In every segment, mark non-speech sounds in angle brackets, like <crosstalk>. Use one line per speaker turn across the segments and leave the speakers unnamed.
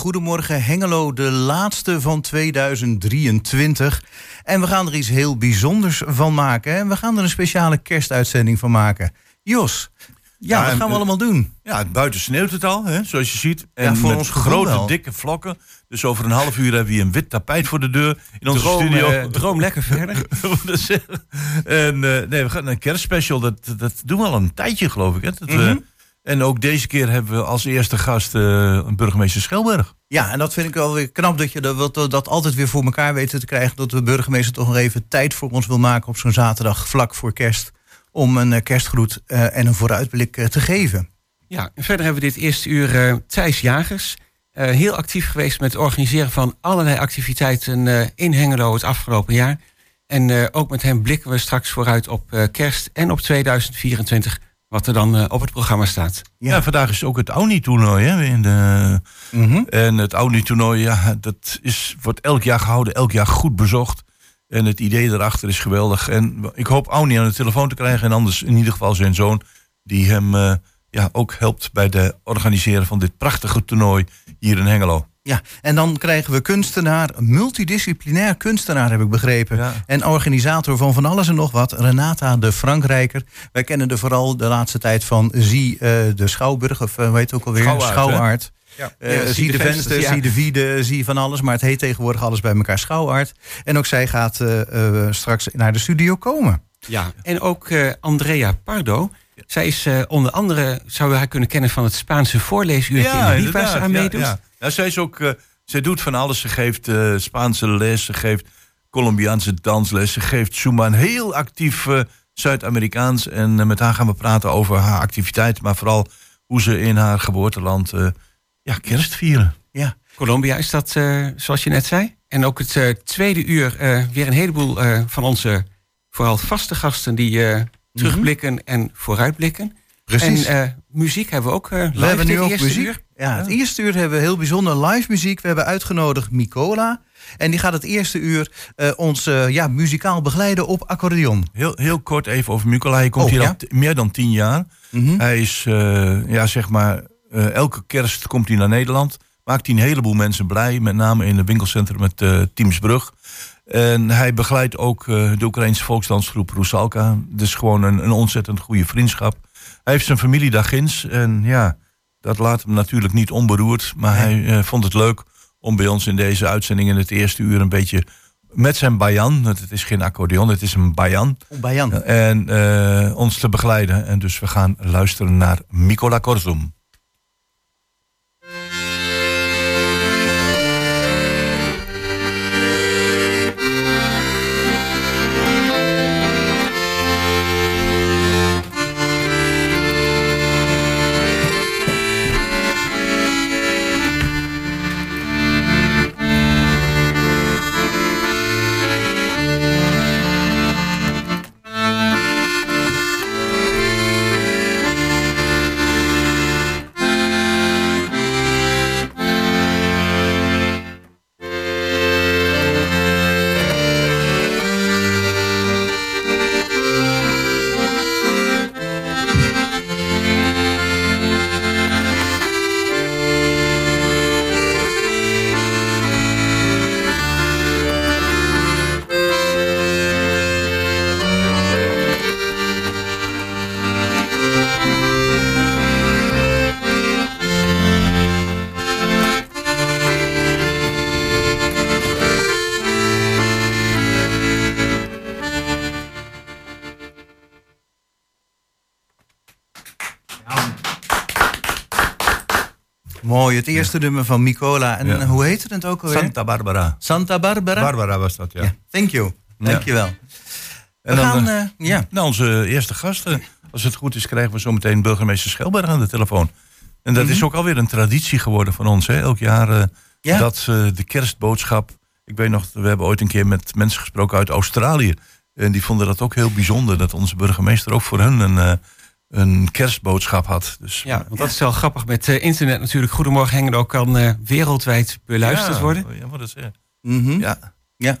Goedemorgen Hengelo, de laatste van 2023. En we gaan er iets heel bijzonders van maken. En we gaan er een speciale kerstuitzending van maken. Jos, ja, wat gaan we allemaal doen?
Ja, buiten sneeuwt het al, hè, zoals je ziet. En
Ja, voor
met
ons
grote,
wel.
dikke vlokken. Dus over een half uur hebben we een wit tapijt voor de deur in onze
Droom,
studio.
eh, droom lekker verder. <laughs>
En eh, nee, we gaan een kerstspecial. Dat, dat doen we al een tijdje, geloof ik. Hè? Dat we-
Mhm.
En ook deze keer hebben we als eerste gast eh, een burgemeester Schelberg.
Ja, en dat vind ik wel weer knap dat je dat, dat, dat altijd weer voor elkaar weten te krijgen. Dat de burgemeester toch nog even tijd voor ons wil maken op zo'n zaterdag vlak voor kerst. Om een eh, kerstgroet eh, en een vooruitblik te geven.
Ja, en verder hebben we dit eerste uur eh, Thijs Jagers. eh, heel actief geweest met het organiseren van allerlei activiteiten eh, in Hengelo het afgelopen jaar. En eh, ook met hem blikken we straks vooruit op eh, kerst en op 2024, wat er dan eh, op het programma staat.
Ja, vandaag is ook het Auni-toernooi. Hè, in de,
Mhm.
En het Auni-toernooi, ja, dat is, wordt elk jaar gehouden, elk jaar goed bezocht. En het idee erachter is geweldig. En ik hoop Auni aan de telefoon te krijgen. En anders in ieder geval zijn zoon, die hem eh, ja, ook helpt bij het organiseren van dit prachtige toernooi hier in Hengelo.
Ja, en dan krijgen we kunstenaar, multidisciplinair kunstenaar heb ik begrepen.
Ja.
En organisator van van alles en nog wat, Renata de Frankrijker. Wij kennen er vooral de laatste tijd van Zie eh, de Schouwburg, of eh, hoe heet het ook alweer?
Schouwaard, hè?
Schouwaard.
Ja.
Eh,
Ja,
zie de vensters, zie de vierde, zie van alles. Maar het heet tegenwoordig alles bij elkaar Schouwaard. En ook zij gaat eh, eh, straks naar de studio komen.
Ja. En ook eh, Andrea Pardo. Zij is eh, onder andere, zou je haar kunnen kennen van het Spaanse voorleesuurtje in de Lief, waar ze aan
ja,
meedoet.
ja. Ja, zij, is ook, eh, zij doet van alles. Ze geeft eh, Spaanse les, ze geeft Colombiaanse dansles, ze geeft Schumann heel actief Zuid-Amerikaans. En met haar gaan we praten over haar activiteit, maar vooral hoe ze in haar geboorteland ja, kerst vieren.
Ja,
Colombia is dat, zoals je net zei. En ook het tweede uur weer een heleboel van onze vooral vaste gasten die terugblikken en vooruitblikken.
precies.
En eh, muziek hebben we ook eh live
we hebben nu ook
eerste
muziek.
uur.
Ja, het eerste uur hebben we heel bijzonder live muziek. We hebben uitgenodigd Micola. En die gaat het eerste uur eh, ons ja, muzikaal begeleiden op accordeon.
Heel, heel kort even over Mikola. Hij komt
Oh,
hier
ja?
al meer dan tien jaar.
Mhm.
Hij is, eh, ja, zeg maar, eh, elke kerst komt hij naar Nederland. Maakt hij een heleboel mensen blij. Met name in het winkelcentrum met Teamsbrug. En hij begeleidt ook eh, de Oekraïnse volksdansgroep Rusalka. Dus gewoon een, een ontzettend goede vriendschap. Hij heeft zijn familie daar ginds. En ja, dat laat hem natuurlijk niet onberoerd. Maar hij eh, vond het leuk om bij ons in deze uitzending in het eerste uur een beetje met zijn bayan. want Het is geen accordeon, het is een bayan.
Bayan.
En eh, ons te begeleiden. En dus we gaan luisteren naar Mikola Korzum.
Het eerste nummer van Micola. En hoe heette het ook alweer?
Santa Barbara.
Santa Barbara?
Barbara was dat, ja.
Thank you. Dank je wel.
En
We
dan,
gaan,
eh,
ja.
Nou, onze eerste gasten. Als het goed is, krijgen we zometeen burgemeester Schelberg aan de telefoon. En dat is ook alweer een traditie geworden van ons. Hè? Elk jaar eh,
Mhm. Ja.
dat de kerstboodschap. Ik weet nog, we hebben ooit een keer met mensen gesproken uit Australië. En die vonden dat ook heel bijzonder. Dat onze burgemeester ook voor hun een, een kerstboodschap had. Dus,
Ja, want dat is wel grappig met eh, internet natuurlijk. Goedemorgen Hengelo kan eh, wereldwijd beluisterd
ja,
worden.
Ja, wat dat zeggen.
Mhm.
Ja.
Ja.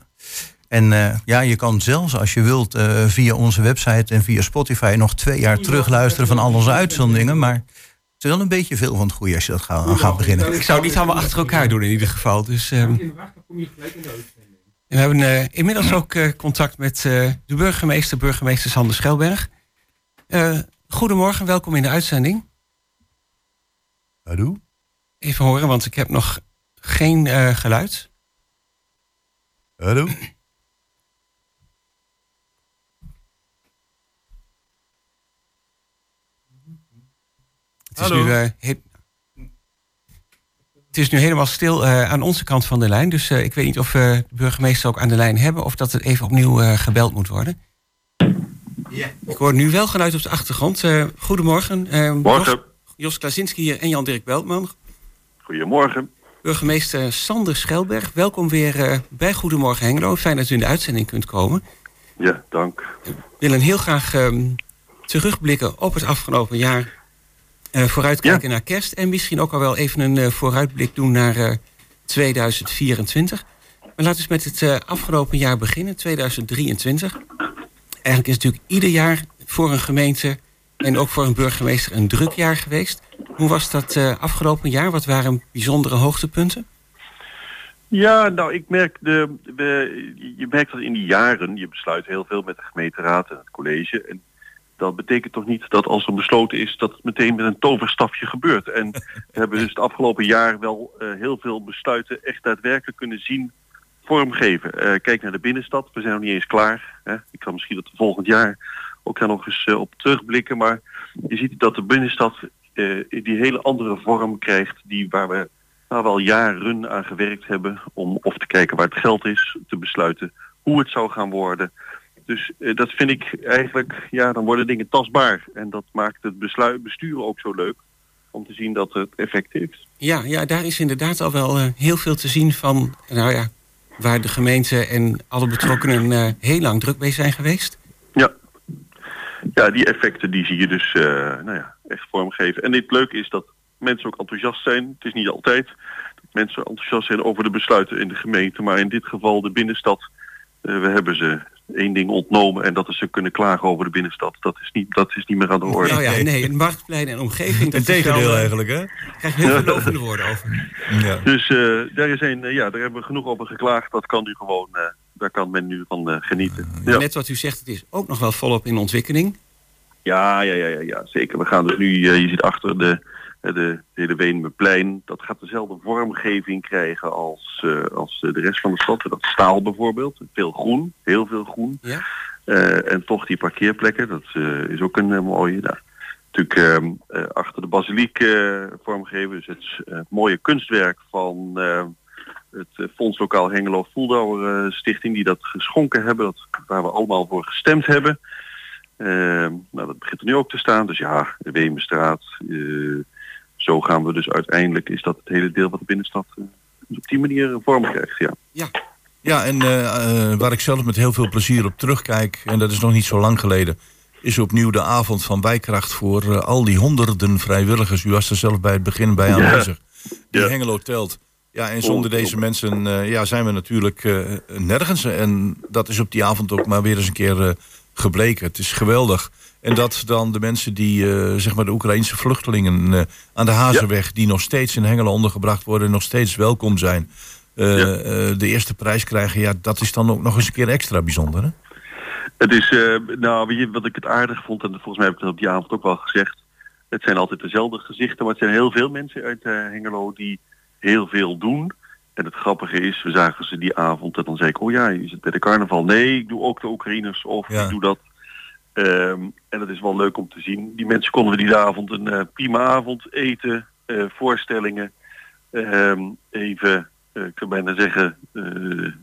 En eh, ja, je kan zelfs als je wilt eh, via onze website en via Spotify nog twee jaar terugluisteren van al onze uitzendingen. Maar is wel een beetje veel van het goede als je dat gaat, aan gaat beginnen.
Ik zou het niet allemaal achter elkaar doen in ieder geval. Dus, ehm, we hebben eh, inmiddels ook eh, contact met eh, de burgemeester, burgemeester Sander Schelberg. Goedemorgen, welkom in de uitzending.
Hallo?
Even horen, want ik heb nog geen eh, geluid.
Hallo?
Het is,
Hallo.
nu, eh, he- het is nu helemaal stil eh, aan onze kant van de lijn. Dus eh, ik weet niet of we de burgemeester ook aan de lijn hebben... of dat het even opnieuw eh, gebeld moet worden. Ik hoor nu wel geluid op de achtergrond. Eh, goedemorgen. eh,
Morgen.
Jos, Jos Klasinski hier en Jan-Dirk Beltman.
Goedemorgen.
Burgemeester Sander Schelberg, welkom weer eh, bij Goedemorgen Hengelo. Fijn dat u in de uitzending kunt komen.
Ja, dank.
We willen heel graag ehm, terugblikken op het afgelopen jaar. eh, vooruitkijken naar kerst. En misschien ook al wel even een eh, vooruitblik doen naar eh, 2024. Maar laten we eens met het eh, afgelopen jaar beginnen, 2023. Eigenlijk is het natuurlijk ieder jaar voor een gemeente en ook voor een burgemeester een druk jaar geweest. Hoe was dat eh, afgelopen jaar? Wat waren bijzondere hoogtepunten?
Ja, nou, ik merk de, je merkt dat in die jaren, je besluit heel veel met de gemeenteraad en het college. En dat betekent toch niet dat als er besloten is, dat het meteen met een toverstafje gebeurt. En we hebben dus het afgelopen jaar wel eh, heel veel besluiten echt daadwerkelijk kunnen zien vormgeven. Eh, kijk naar de binnenstad, we zijn nog niet eens klaar. Hè. Ik kan misschien dat volgend jaar ook daar nog eens eh, op terugblikken. Maar je ziet dat de binnenstad eh, die hele andere vorm krijgt, die waar we al jaren aan gewerkt hebben om of te kijken waar het geld is, te besluiten hoe het zou gaan worden. Dus dat vind ik eigenlijk, ja, dan worden dingen tastbaar. En dat maakt het besluit, besturen ook zo leuk om te zien dat het effect heeft.
Ja, ja, daar is inderdaad al wel heel veel te zien van, nou ja, waar de gemeente en alle betrokkenen eh, heel lang druk mee zijn geweest.
Ja. Ja, die effecten die zie je dus eh, nou ja, echt vormgeven. En het leuke is dat mensen ook enthousiast zijn. Het is niet altijd dat mensen enthousiast zijn over de besluiten in de gemeente. Maar in dit geval de binnenstad. eh, we hebben ze één ding ontnomen en dat is ze kunnen klagen over de binnenstad. Dat is niet, dat is niet meer aan de orde.
Nou ja, nee, een marktplein en omgeving. dat
Integendeel
eh,
eigenlijk, hè?
krijg je heel veel lovende woorden over.
Ja.
Dus eh, daar, is een, eh, ja, daar hebben we genoeg over geklaagd. Dat kan nu gewoon, eh, daar kan men nu van eh, genieten. Ja.
Net wat u zegt, het is ook nog wel volop in ontwikkeling.
Ja, ja, ja, ja, ja, zeker. We gaan dus nu, eh, je ziet achter de, de hele Wenemerplein, dat gaat dezelfde vormgeving krijgen als, eh, als eh, de rest van de stad. Dat staal bijvoorbeeld, veel groen, heel veel groen.
Ja?
Eh, en toch die parkeerplekken, dat is ook een mooie. Nou, natuurlijk ehm, eh, achter de basiliek vormgeven, dus het mooie kunstwerk van het eh, Fonds Lokaal Hengelo Voeldouwer Stichting, die dat geschonken hebben, dat, waar we allemaal voor gestemd hebben. Ehm, nou, dat begint er nu ook te staan. Dus ja, de Wemenstraat. eh, zo gaan we dus uiteindelijk, is dat het hele deel van de binnenstad eh, dus op die manier vorm krijgt. Ja.
Ja, en eh, eh, waar ik zelf met heel veel plezier op terugkijk, en dat is nog niet zo lang geleden, is opnieuw de avond van bijkracht voor eh, al die honderden vrijwilligers. U was er zelf bij het begin bij
Ja.
aanwezig. Die
Ja.
Hengelo telt. Ja, en zonder deze mensen eh, ja, zijn we natuurlijk eh, nergens. En dat is op die avond ook maar weer eens een keer eh, gebleken. Het is geweldig. En dat dan de mensen die, eh, zeg maar de Oekraïnse vluchtelingen eh, aan de Hazenweg... die nog steeds in Hengelo ondergebracht worden... nog steeds welkom zijn... eh,
Ja.
de eerste prijs krijgen... ja, dat is dan ook nog eens een keer extra bijzonder, hè?
Het is, nou, weet je, wat ik het aardig vond, en volgens mij heb ik dat op die avond ook wel gezegd. Het zijn altijd dezelfde gezichten, maar het zijn heel veel mensen uit Hengelo die heel veel doen. En het grappige is, we zagen ze die avond en dan zei ik, oh ja, je zit bij de carnaval. Nee, ik doe ook de Oekraïners of
Ja.
ik doe dat. Ehm, en dat is wel leuk om te zien. Die mensen konden we die avond een eh, prima avond eten, eh, voorstellingen. Ehm, even, eh, ik zou bijna zeggen,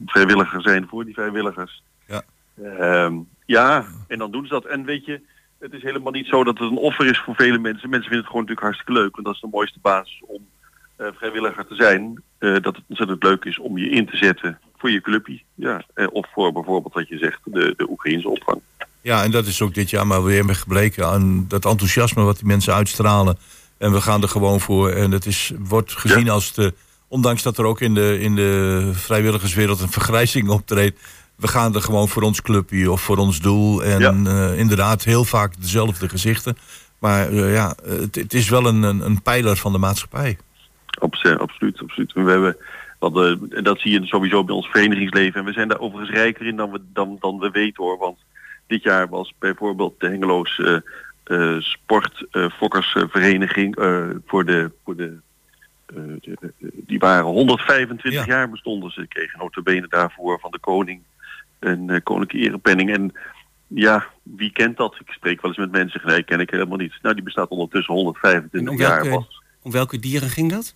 vrijwilliger zijn voor die vrijwilligers.
Ja.
Ehm, ja, en dan doen ze dat. En weet je, het is helemaal niet zo dat het een offer is voor vele mensen. Mensen vinden het gewoon natuurlijk hartstikke leuk. Want dat is de mooiste basis om vrijwilliger te zijn. Eh, dat het ontzettend leuk is om je in te zetten voor je clubje. Ja. Eh, of voor bijvoorbeeld wat je zegt, de, de Oekraïnse opvang.
Ja, en dat is ook dit jaar maar weer gebleken aan dat enthousiasme wat die mensen uitstralen. En we gaan er gewoon voor. En het is, wordt gezien
Ja.
als de. Ondanks dat er ook in de, in de vrijwilligerswereld een vergrijzing <laughs> optreedt. We gaan er gewoon voor ons clubje of voor ons doel. En
Ja.
eh, inderdaad, heel vaak dezelfde gezichten. Maar ja, het, het, is wel een, een, een pijler van de maatschappij.
Absoluut, absoluut. We hebben want, uh, dat zie je sowieso bij ons verenigingsleven. En we zijn daar overigens rijker in dan we, dan, dan we weten hoor. Want dit jaar was bijvoorbeeld de Hengeloos uh, uh, Sportfokkersvereniging voor de, voor de, de, die waren 125 jaar bestonden ze. Kregen notabene daarvoor van de koning een koninklijke erepenning. En ja, wie kent dat? Ik spreek wel eens met mensen, nee, ken ik helemaal niet. Nou, die bestaat ondertussen 125 jaar. Was.
Om welke dieren ging dat?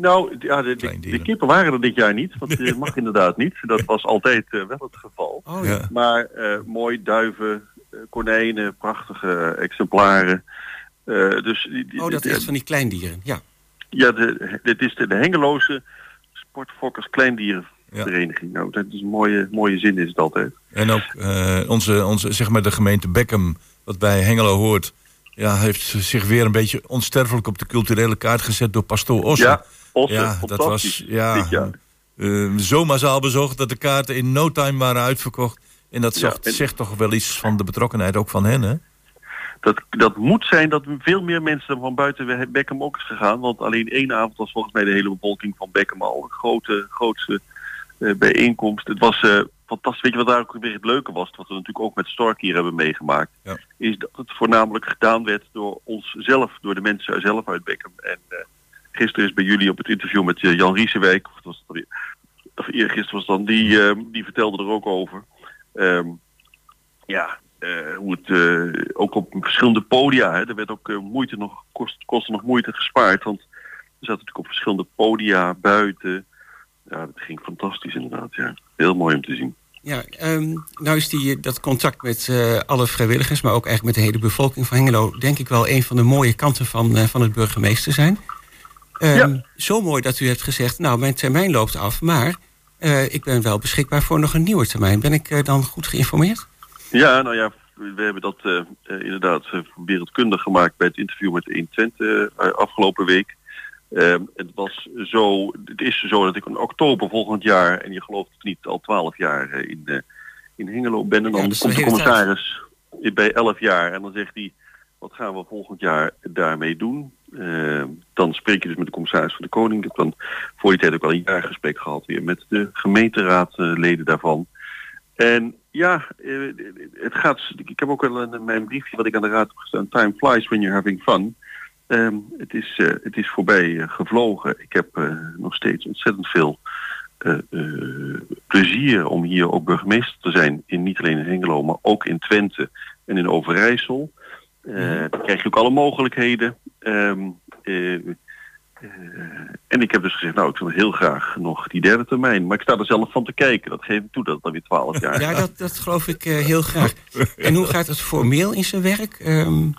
Nou, ja, de, de, kippen waren er dit jaar niet, want <laughs> dat mag inderdaad niet. Dat was altijd uh, wel het geval.
Oh, ja.
Maar uh, mooi duiven, uh, konijnen, prachtige exemplaren. dus,
die, oh, dat is van die kleindieren, ja.
Ja, de, dit is de, de Hengeloze Sportfokkers Kleindierenvereniging. Ja. Nou, dat is een mooie, mooie zin is het altijd.
En ook onze, onze, zeg maar de gemeente Beckham, wat bij Hengelo hoort... Ja, heeft zich weer een beetje onsterfelijk op de culturele kaart gezet door pastoor Ossen.
Ja, ja, dat was ja,
uh, zo massaal bezocht dat de kaarten in no time waren uitverkocht. En dat zegt, zegt toch wel iets van de betrokkenheid ook van hen, hè?
Dat, dat moet zijn dat veel meer mensen van buiten Beckham ook is gegaan. Want alleen één avond was volgens mij de hele bevolking van Beckham al een grote, grootste uh, bijeenkomst. Het was uh, fantastisch. Weet je wat daar ook weer het leuke was? Wat we natuurlijk ook met Stork hier hebben meegemaakt. Ja. Is dat het voornamelijk gedaan werd door ons zelf, door de mensen zelf uit Beckham. En gisteren is bij jullie op het interview met eh, Jan Riesewijk, of, was het of was dan, die, ehm, die vertelde er ook over. Um, ja, uh, hoe het ook op verschillende podia, hè, er werd ook moeite nog, kost, kostte nog moeite gespaard. Want we zaten natuurlijk op verschillende podia, buiten. Ja, dat ging fantastisch inderdaad. Ja. Heel mooi om te zien.
Ja, um, nou is die, dat contact met alle vrijwilligers, maar ook eigenlijk met de hele bevolking van Hengelo, denk ik wel een van de mooie kanten van, van het burgemeester zijn. Um, Zo mooi dat u hebt gezegd, nou, mijn termijn loopt af, maar uh, ik ben wel beschikbaar voor nog een nieuwe termijn. Ben ik uh, dan goed geïnformeerd?
Ja, nou ja, we hebben dat uh, inderdaad wereldkundig gemaakt bij het interview met 120 afgelopen week. Ehm, het was zo, het is zo dat ik in oktober volgend jaar, en je gelooft het niet, al 12 jaar in, in Hengelo ben. En dan ja, komt de commissaris bij 11 jaar en dan zegt hij, wat gaan we volgend jaar daarmee doen? Uh, dan spreek je dus met de commissaris van de Koning. Ik heb dan voor die tijd ook al een jaargesprek gehad weer met de gemeenteraadleden daarvan. En ja, uh, het gaat. Ik heb ook wel in mijn briefje wat ik aan de raad heb gestaan. Time flies when you're having fun. Um, het, is, uh, het is voorbij gevlogen. Ik heb nog steeds ontzettend veel plezier om hier ook burgemeester te zijn. In, niet alleen in Hengelo, maar ook in Twente en in Overijssel. Uh, dan krijg je ook alle mogelijkheden. Um, uh, uh, en ik heb dus gezegd, nou, ik wil heel graag nog die derde termijn. Maar ik sta er zelf van te kijken. Dat geef ik toe dat het dan weer twaalf jaar
Ja, dat, dat geloof ik heel graag. En hoe gaat het formeel in zijn werk? Um,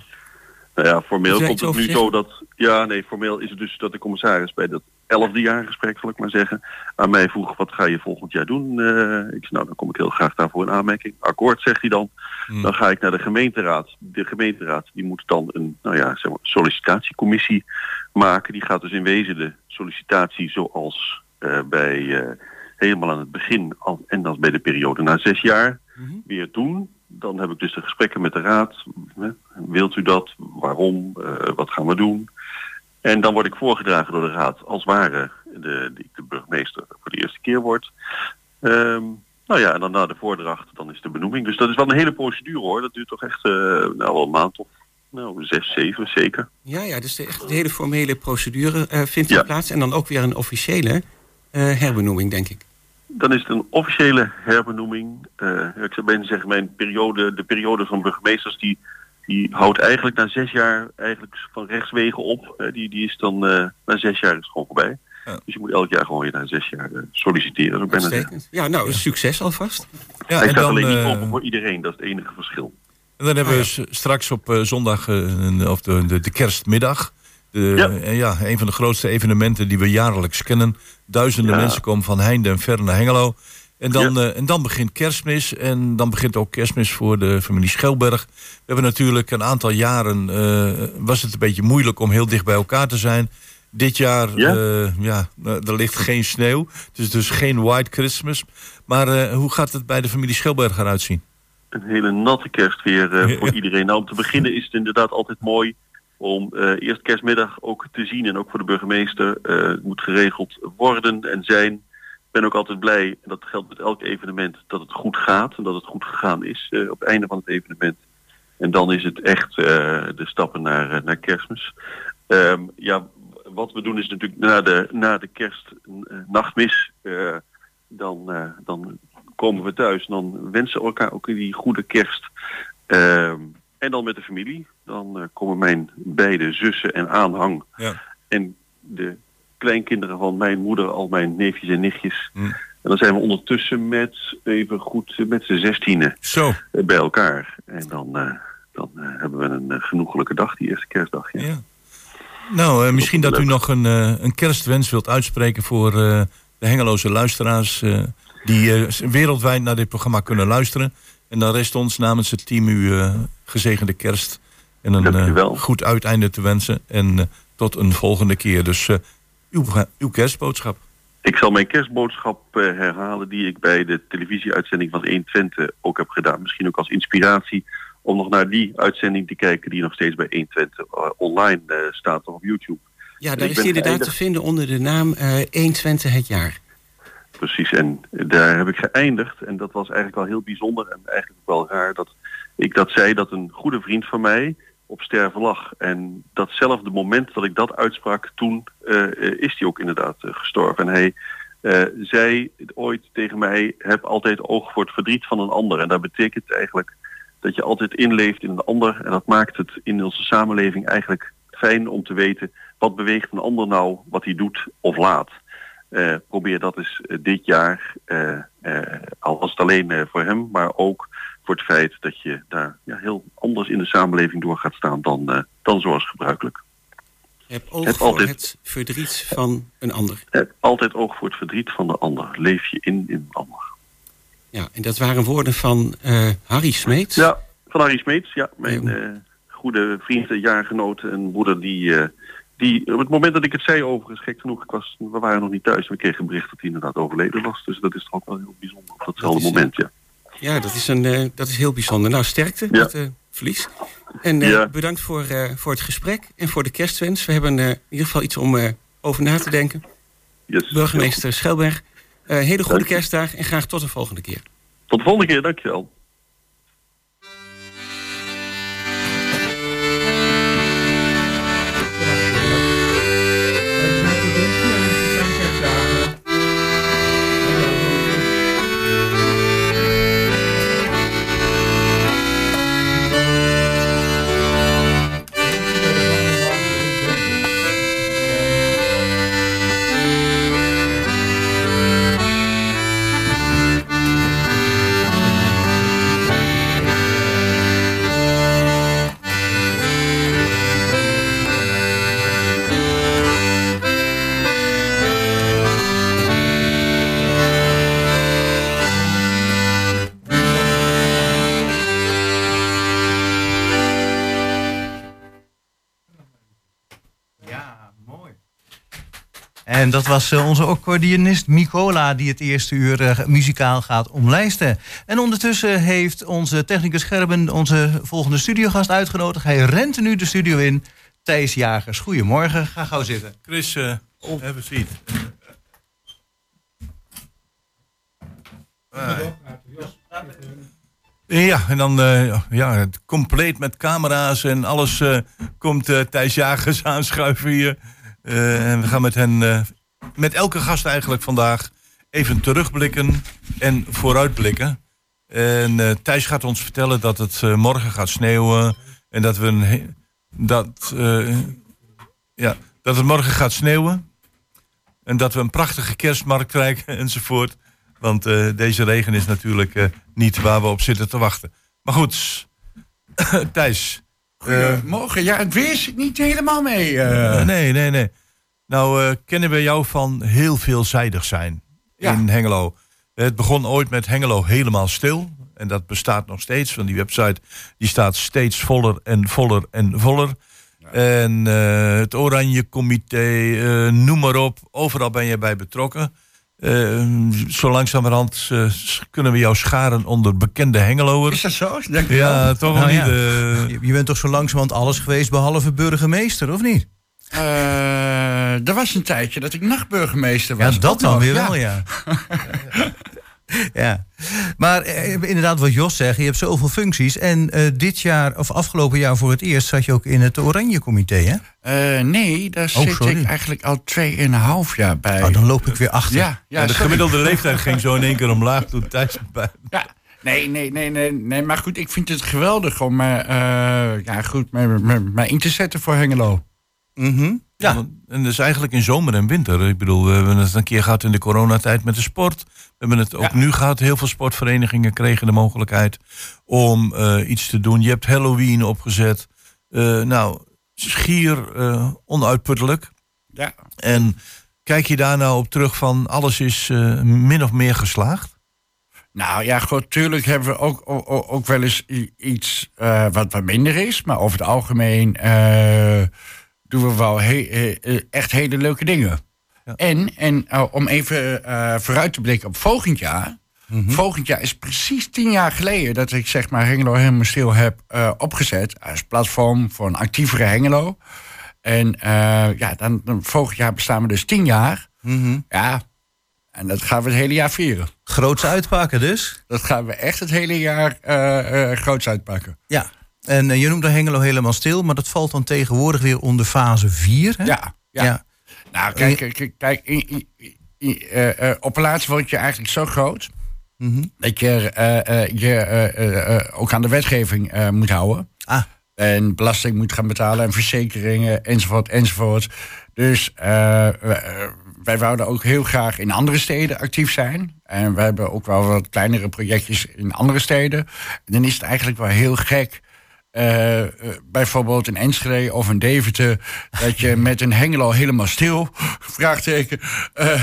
nou ja, formeel komt het nu zo dat... Ja, nee, formeel is het dus dat de commissaris bij dat elfde jaargesprek, zal ik maar zeggen, aan mij vroeg, wat ga je volgend jaar doen? Uh, ik zei, nou, dan kom ik heel graag daarvoor in aanmerking. Akkoord, zegt hij dan. Hmm. Dan ga ik naar de gemeenteraad. De gemeenteraad die moet dan een nou ja, zeg maar, sollicitatiecommissie maken. Die gaat dus in wezen de sollicitatie zoals uh, bij uh, helemaal aan het begin en dan bij de periode na zes jaar mm weer doen. Dan heb ik dus de gesprekken met de raad. Wilt u dat? Waarom? wat gaan we doen? En dan word ik voorgedragen door de raad als ware de, die de burgemeester voor de eerste keer wordt. Um, nou ja, en dan na de voordracht, dan is de benoeming. Dus dat is wel een hele procedure hoor. Dat duurt toch echt uh, nou, wel een maand of nou, zes, zeven zeker.
Ja, ja dus de, echt de hele formele procedure uh, vindt ja. plaats. En dan ook weer een officiële uh, herbenoeming, denk ik.
Dan is het een officiële herbenoeming. ik zou bijna zeggen, mijn periode, de periode van burgemeesters... die die houdt eigenlijk na zes jaar eigenlijk van rechtswegen op. die, die is dan uh, na zes jaar is gewoon voorbij. Ja. Dus je moet elk jaar gewoon weer na zes jaar uh, solliciteren. Ik ben
ja, nou, succes alvast.
Ja, Hij staat alleen niet eh, open voor iedereen, dat is het enige verschil.
En dan hebben we straks op zondag, of de, de, de, kerstmiddag... De, ja. ja. een van de grootste evenementen die we jaarlijks kennen. Duizenden mensen komen van heinde en ver naar Hengelo. En dan, ja. uh, en dan begint kerstmis. En dan begint ook kerstmis voor de familie Schelberg. We hebben natuurlijk een aantal jaren... Uh, was het een beetje moeilijk om heel dicht bij elkaar te zijn. Dit jaar, ja, uh, ja er ligt geen sneeuw. Het is dus geen white Christmas. Maar hoe gaat het bij de familie Schelberg eruit zien?
een hele natte kerst weer eh,
Ja.
voor iedereen. Nou, om te beginnen is het inderdaad altijd mooi om eh, eerst kerstmiddag ook te zien en ook voor de burgemeester. eh, moet geregeld worden en zijn. Ik ben ook altijd blij, en dat geldt met elk evenement, dat het goed gaat en dat het goed gegaan is eh, op het einde van het evenement. En dan is het echt eh, de stappen naar, eh, naar kerstmis. Ehm, ja, wat we doen is natuurlijk na de, na de kerstnachtmis, dan, dan komen we thuis en dan wensen we elkaar ook die goede kerst. Ehm, en dan met de familie. Dan komen mijn beide zussen en aanhang.
Ja.
En de kleinkinderen van mijn moeder, al mijn neefjes en nichtjes.
Hm.
En dan zijn we ondertussen met, even goed, met z'n zestienen
Zo,
eh, bij elkaar. En dan, eh, dan eh, hebben we een genoegelijke dag, die eerste kerstdag. Ja.
ja. Nou, misschien dat u
Leuk.
nog een, een kerstwens wilt uitspreken voor de Hengeloze luisteraars... die wereldwijd naar dit programma kunnen luisteren. En dan rest ons namens het team u gezegende kerst... en een
u
goed uiteinde te wensen. En tot een volgende keer. Dus uw, uw kerstboodschap.
Ik zal mijn kerstboodschap eh, herhalen die ik bij de televisieuitzending van 120 ook heb gedaan. Misschien ook als inspiratie om nog naar die uitzending te kijken die nog steeds bij 120 eh, online eh, staat of op YouTube.
Ja,
Ik
daar is die inderdaad te
geëindigd.
vinden onder de naam eh 120 het jaar.
Precies, en daar heb ik geëindigd. En dat was eigenlijk wel heel bijzonder en eigenlijk ook wel raar dat ik dat zei dat een goede vriend van mij op sterven lag. En datzelfde moment dat ik dat uitsprak, toen eh, eh, is hij ook inderdaad eh, gestorven. En hij eh, zei ooit tegen mij, heb altijd oog voor het verdriet van een ander. En dat betekent eigenlijk dat je altijd inleeft in een ander. En dat maakt het in onze samenleving eigenlijk fijn om te weten wat beweegt een ander nou, wat hij doet of laat. Probeer dat eens dit jaar, al was het alleen voor hem, maar ook voor het feit dat je daar ja, heel anders in de samenleving door gaat staan dan, eh, dan zoals gebruikelijk.
Heb oog
Heb
voor
altijd-
het verdriet van een ander.
Heb altijd oog voor het verdriet van de ander. Leef je in in een ander.
Ja, en dat waren woorden van eh, Harry Smeets.
Ja, van Harry Smeets, ja, mijn eh, goede vriend, en jaargenoot en broeder die, die op het moment dat ik het zei overigens, gek genoeg, ik was, we waren nog niet thuis, we kregen bericht dat hij inderdaad overleden was. Dus dat is toch ook wel heel bijzonder op datzelfde
Dat
moment, ja.
Ja, dat is, een, eh, dat is heel bijzonder. Nou, sterkte
Ja.
met het verlies. En eh,
Ja.
bedankt voor, eh, voor het gesprek en voor de kerstwens. We hebben eh, in ieder geval iets om eh, over na te denken.
Yes.
Burgemeester Schelberg, eh, hele goede kerstdag en graag tot de volgende keer.
Tot de volgende keer, dankjewel.
En dat was eh, onze accordeonist Micola die het eerste uur eh, muzikaal gaat omlijsten. En ondertussen heeft onze technicus Gerben onze volgende studiogast uitgenodigd. Hij rent nu de studio in. Thijs Jagers, goedemorgen. Ga gauw zitten.
Chris, eh have a seat. Ah. Ja, en dan eh, ja, het compleet met camera's en alles eh, komt eh Thijs Jagers aanschuiven hier. Eh, en we gaan met hen, eh, met elke gast eigenlijk vandaag, even terugblikken en vooruitblikken. En eh, Thijs gaat ons vertellen dat het eh, morgen gaat sneeuwen en dat we een, dat, eh, ja, dat het morgen gaat sneeuwen. En dat we een prachtige kerstmarkt krijgen <laughs> enzovoort. Want deze regen is natuurlijk niet waar we op zitten te wachten. Maar goed, <laughs> Thijs. eh,
Morgen, ja, het weer zit niet helemaal mee.
nee, nee, nee. Nou eh, kennen we jou van heel veelzijdig zijn
Ja.
in Hengelo. Het begon ooit met Hengelo helemaal stil. En dat bestaat nog steeds. Want die website die staat steeds voller en voller en voller. En eh, het Oranje Comité, eh, noem maar op. Overal ben je bij betrokken. eh, zo langzamerhand eh, s- kunnen we jou scharen onder bekende Hengeloers.
Is dat zo? Dank u
Ja,
wel.
toch
Nou
wel
ja.
niet. eh,
Je, je bent toch zo langzamerhand alles geweest behalve burgemeester, of niet?
Eh, er was een tijdje dat ik nachtburgemeester
Ja,
was.
dat
Ook
dan weer wel, ja. <laughs> ja. Maar eh, inderdaad, wat Jos zegt, je hebt zoveel functies. En eh, dit jaar, of afgelopen jaar voor het eerst, zat je ook in het Oranje Comité, hè?
Eh, nee, daar zit
Oh, sorry.
ik eigenlijk al 2,5 jaar bij.
Oh, dan loop ik weer achter.
ja, ja,
ja, de gemiddelde <laughs> leeftijd ging zo in één keer omlaag toen Thijs bij.
Ja, nee, nee, nee, nee, nee. Maar goed, ik vind het geweldig om eh, eh, ja, goed, me, me, me in te zetten voor Hengelo.
Mhm. Ja.
En dus eigenlijk in zomer en winter. Ik bedoel, we hebben het een keer gehad in de coronatijd met de sport. We hebben het ook
Ja.
nu gehad. Heel veel sportverenigingen kregen de mogelijkheid om eh, iets te doen. Je hebt Halloween opgezet. Eh, nou, schier eh, onuitputtelijk.
Ja.
En kijk je daar nou op terug van alles is eh, min of meer geslaagd?
Nou ja, goed, tuurlijk hebben we ook, ook, ook wel eens iets eh, wat wat minder is. Maar over het algemeen eh, doen we wel he- eh, echt hele leuke dingen.
Ja.
En, en eh, om even eh, vooruit te blikken op volgend jaar. Volgend jaar is precies tien jaar geleden dat ik zeg maar Hengelo helemaal stil heb opgezet. Als platform voor een actievere Hengelo. En ja, dan, dan volgend jaar bestaan we dus tien jaar.
Mhm.
Ja, en dat gaan we het hele jaar vieren.
Groots uitpakken dus.
Dat gaan we echt het hele jaar groots uitpakken.
Ja. En eh, je noemde Hengelo helemaal stil, maar dat valt dan tegenwoordig weer onder fase 4. Hè?
Ja, ja.
Ja.
Nou, kijk, kijk, kijk, eh, eh, op een laatst word je eigenlijk zo groot...
Mhm.
dat je je ook aan de wetgeving moet houden.
Ah,
En belasting moet gaan betalen en verzekeringen enzovoort enzovoort. Dus wij wouden ook heel graag in andere steden actief zijn. En we hebben ook wel wat kleinere projectjes in andere steden. En dan is het eigenlijk wel heel gek. Eh, eh, bijvoorbeeld in Enschede of in Deventer... dat je <laughs> met een Hengelo helemaal stil, vraagteken... eh,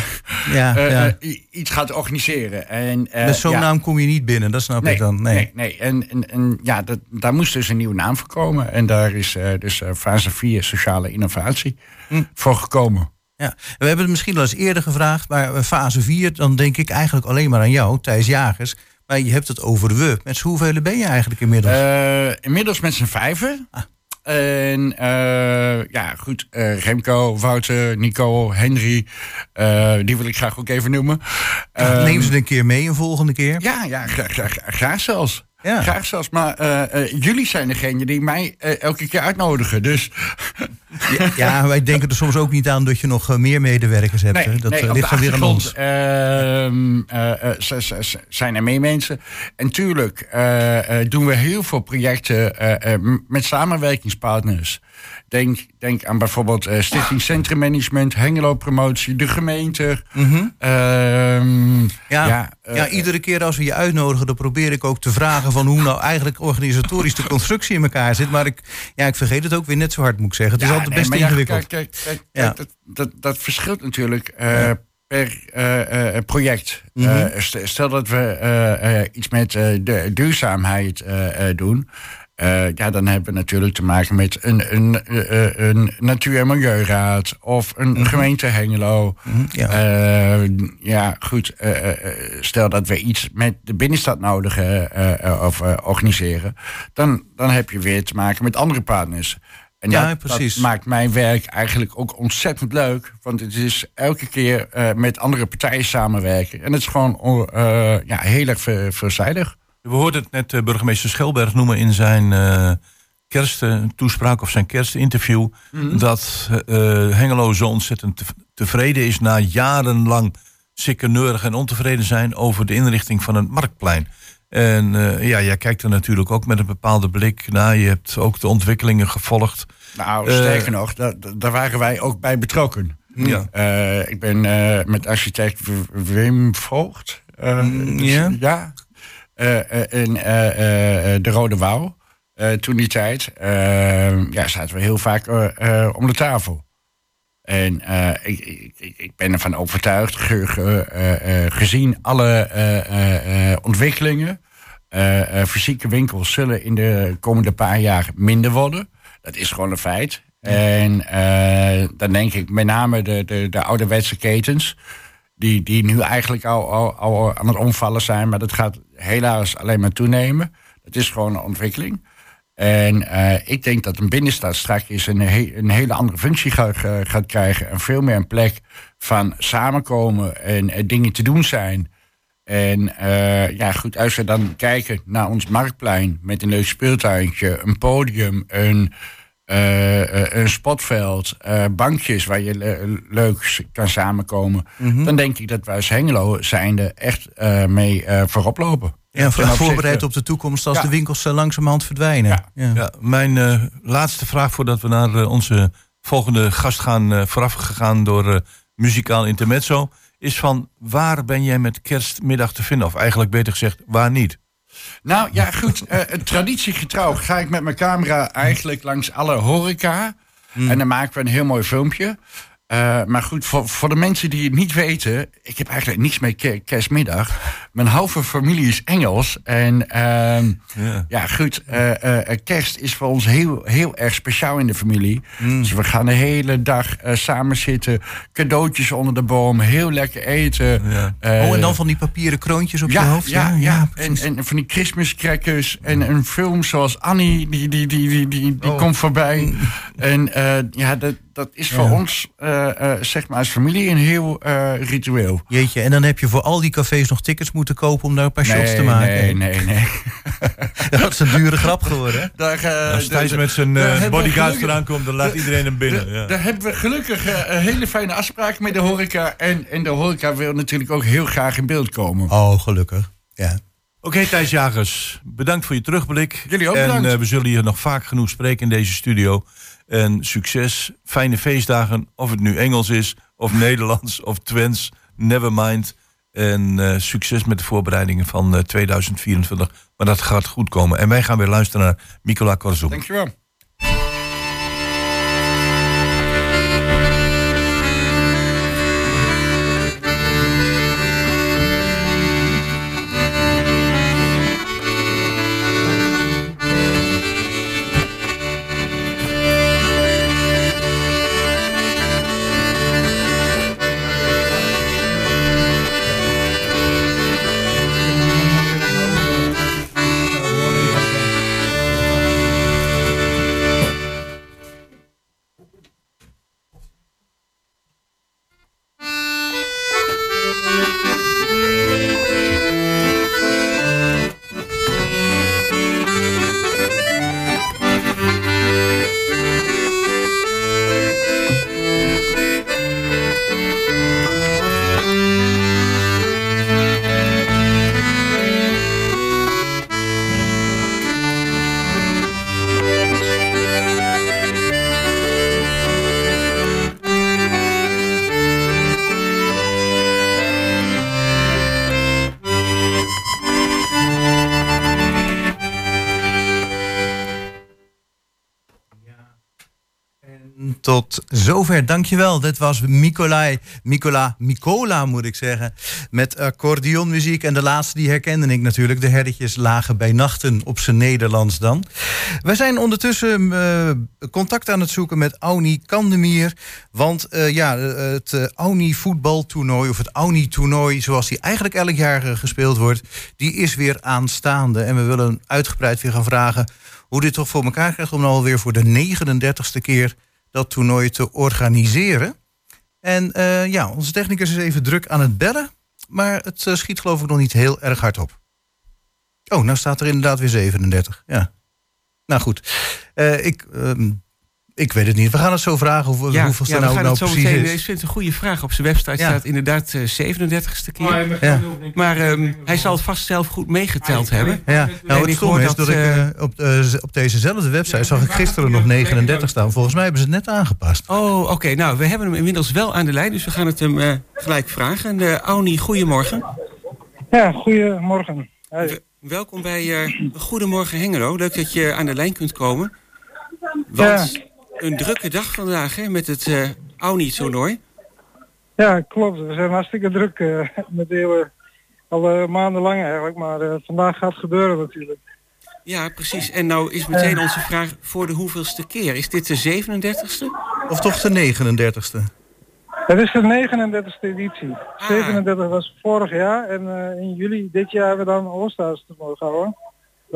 ja, ja.
iets gaat organiseren. En,
Met zo'n
ja.
naam kom je niet binnen, dat snap
Nee,
ik dan.
nee,
Nee.
nee. En, en, en ja, dat, daar moest dus een nieuwe naam voor komen. En daar is dus fase 4 sociale innovatie
Hm.
voor gekomen.
Ja. We hebben het misschien wel eens eerder gevraagd, maar fase 4, dan denk ik eigenlijk alleen maar aan jou, Thijs Jagers. Maar je hebt het over we. Met z'n hoeveel ben je eigenlijk inmiddels?
Eh, inmiddels met z'n vijven.
Ah.
En eh, ja, goed. eh, Remco, Wouter, Nico, Henry. die wil ik graag ook even noemen. Ehm,
Neem ze een keer mee een volgende keer.
Ja, ja graag, graag, graag zelfs.
Ja.
Graag zelfs. Maar eh, eh, jullie zijn degene die mij eh, elke keer uitnodigen. Dus <laughs>
Ja, ja, wij denken er soms ook niet aan dat je nog meer medewerkers hebt. hè. Dat ligt dan weer aan ons.
ehm, eh, eh, zijn er meer mensen. En tuurlijk doen we heel veel projecten met samenwerkingspartners. Denk, denk aan bijvoorbeeld eh, Stichting Centrum Management, Hengelo Promotie, de gemeente. Ehm,
Ja, ja,
eh,
iedere keer als we je uitnodigen, dan probeer ik ook te vragen van hoe nou eigenlijk organisatorisch de constructie in elkaar zit. Maar ik, ja, ik vergeet het ook weer net zo hard, moet ik zeggen. Het is altijd
nee,
best
ja,
ingewikkeld.
Kijk, kijk, kijk, dat, dat, dat verschilt natuurlijk eh, per project.
Mhm.
St- stel dat we iets met de duurzaamheid doen. Eh, ja, dan hebben we natuurlijk te maken met een, een, eh, eh, een natuur- en milieuraad of een gemeente Hengelo.
Mhm, ja.
Ja, goed. stel dat we iets met de binnenstad nodig of organiseren, dan, dan heb je weer te maken met andere partners. En
Ja,
dat,
precies.
dat maakt mijn werk eigenlijk ook ontzettend leuk. Want het is elke keer met andere partijen samenwerken. En het is gewoon ja, heel erg ver- veelzijdig.
We hoorden het net eh, burgemeester Schelberg noemen in zijn eh kersttoespraak of zijn kerstinterview. Dat eh, Hengelo zo ontzettend te- tevreden is na jarenlang sikkeneurig en ontevreden zijn over de inrichting van het marktplein. En eh, ja, jij kijkt er natuurlijk ook met een bepaalde blik naar. Je hebt ook de ontwikkelingen gevolgd.
Nou,
Eh,
sterker nog, da- da- daar waren wij ook bij betrokken.
Ja.
Eh, ik ben eh, met architect Wim Voogd. eh,
Mm, ja.
Eh, eh, in eh, de Rode Wouw. Toen die tijd eh, ja, zaten we heel vaak om de tafel. En ik, ik, ik- ben ervan overtuigd, ge- ge- gezien alle ontwikkelingen, fysieke winkels zullen in de komende paar jaar minder worden. Dat is gewoon een feit. En dan denk ik met name de, de, de ouderwetse ketens. Die, die nu eigenlijk al, al, aan het omvallen zijn. Maar dat gaat helaas alleen maar toenemen. Het is gewoon een ontwikkeling. En eh, ik denk dat een binnenstad straks een, een hele andere functie gaat, gaat krijgen. En veel meer een plek van samenkomen en dingen te doen zijn. En uh, ja, goed, als we dan kijken naar ons marktplein met een leuk speeltuintje, een podium, een, uh, een spotveld, bankjes waar je le leuk kan samenkomen, mhm. dan denk ik dat wij als Hengelo zijnde echt mee voorop lopen.
Ja, voorbereid op de toekomst als de winkels langzamerhand verdwijnen.
Ja. ja. mijn laatste vraag voordat we naar onze volgende gast gaan, vooraf gegaan door muzikaal intermezzo is van waar ben jij met kerstmiddag te vinden? Of eigenlijk beter gezegd, waar niet?
Nou ja, goed. Uh, traditiegetrouw ga ik met mijn camera eigenlijk langs alle horeca. Hmm. En dan maken we een heel mooi filmpje. Uh, maar goed, voor, voor de mensen die het niet weten, ik heb eigenlijk niets mee kerstmiddag. Mijn halve familie is Engels. En uh, ja. ja. goed, uh, kerst is voor ons heel, heel erg speciaal in de familie. Mm. Dus we gaan de hele dag samen zitten, cadeautjes onder de boom, heel lekker eten.
Ja. oh, en dan van die papieren kroontjes op je hoofd?
Ja, ja, ja. En, en van die Christmas crackers en een film zoals Annie, die, die, die, die, die, die oh. komt voorbij. Mm. En ja, dat dat is voor ons, uh, zeg maar, als familie een heel uh, ritueel.
Jeetje, en dan heb je voor al die cafés nog tickets moeten kopen om daar een paar shots te maken.
Nee, nee, nee. <laughs>
dat is een dure grap geworden.
Daar, als Thijs met zijn bodyguard eraan komt, dan laat iedereen hem binnen.
Ja. Daar hebben we gelukkig een hele fijne afspraken met de horeca. En, en de horeca wil natuurlijk ook heel graag in beeld komen.
Oh, gelukkig. Ja.
Oké, okay, Thijs Jagers, bedankt voor je terugblik.
Jullie ook
bedankt. En we zullen hier nog vaak genoeg spreken in deze studio. En succes, fijne feestdagen, of het nu Engels is, of <laughs> Nederlands, of Twents, never mind. En uh, succes met de voorbereidingen van uh, 2024. Maar dat gaat goed komen. En wij gaan weer luisteren naar Nicola Korzoek.
Dankjewel.
Dankjewel. Dit was Mikolai, Mikola, Mikola moet ik zeggen. Met accordeonmuziek. En de laatste die herkende ik natuurlijk. De herdertjes lagen bij nachten op zijn Nederlands dan. We zijn ondertussen uh, contact aan het zoeken met Auni Kandemier. Want uh, ja, het uh, Auni voetbaltoernooi of het Auni toernooi... zoals die eigenlijk elk jaar gespeeld wordt... die is weer aanstaande. En we willen uitgebreid weer gaan vragen hoe dit toch voor elkaar krijgt... om nou alweer voor de 39ste keer dat toernooi te organiseren. En uh, ja, onze technicus is even druk aan het bellen. Maar het uh, schiet geloof ik nog niet heel erg hard op. Oh, nou staat er inderdaad weer 37. Ja. Nou goed. Uh, ik, ehm, ik weet het niet. We gaan het zo vragen hoe, ja, hoeveel ja, nou, nou het zo precies meteen, is.
Ik vind het een goede vraag. Op zijn website staat inderdaad uh, 37ste keer. Oh, ja. Maar um, hij zal het vast zelf goed meegeteld hebben.
Ja. Nou, het stomme is dat, dat ik uh, op, uh, op dezezelfde website zag ik gisteren nog 39 staan. Volgens mij hebben ze het net aangepast.
Oh, oké. Okay. Nou, we hebben hem inmiddels wel aan de lijn. Dus we gaan het hem gelijk vragen. En uh, Auni, goedemorgen.
Ja, goedemorgen.
Hey. Welkom bij Goedemorgen Hengelo. Leuk dat je aan de lijn kunt komen. Want... Een drukke dag vandaag hè, met het uh, Auni-toernooi.
Ja, klopt. We zijn hartstikke druk uh, met de hele, al uh, maanden lang eigenlijk. Maar uh, vandaag gaat het gebeuren natuurlijk.
Ja, precies. En nou is meteen onze vraag voor de hoeveelste keer. Is dit de 37ste?
Of toch de 39ste?
Het is de 39e editie. 37 was vorig jaar en eh, in juli dit jaar hebben we dan All-Stars toernooi gehouden.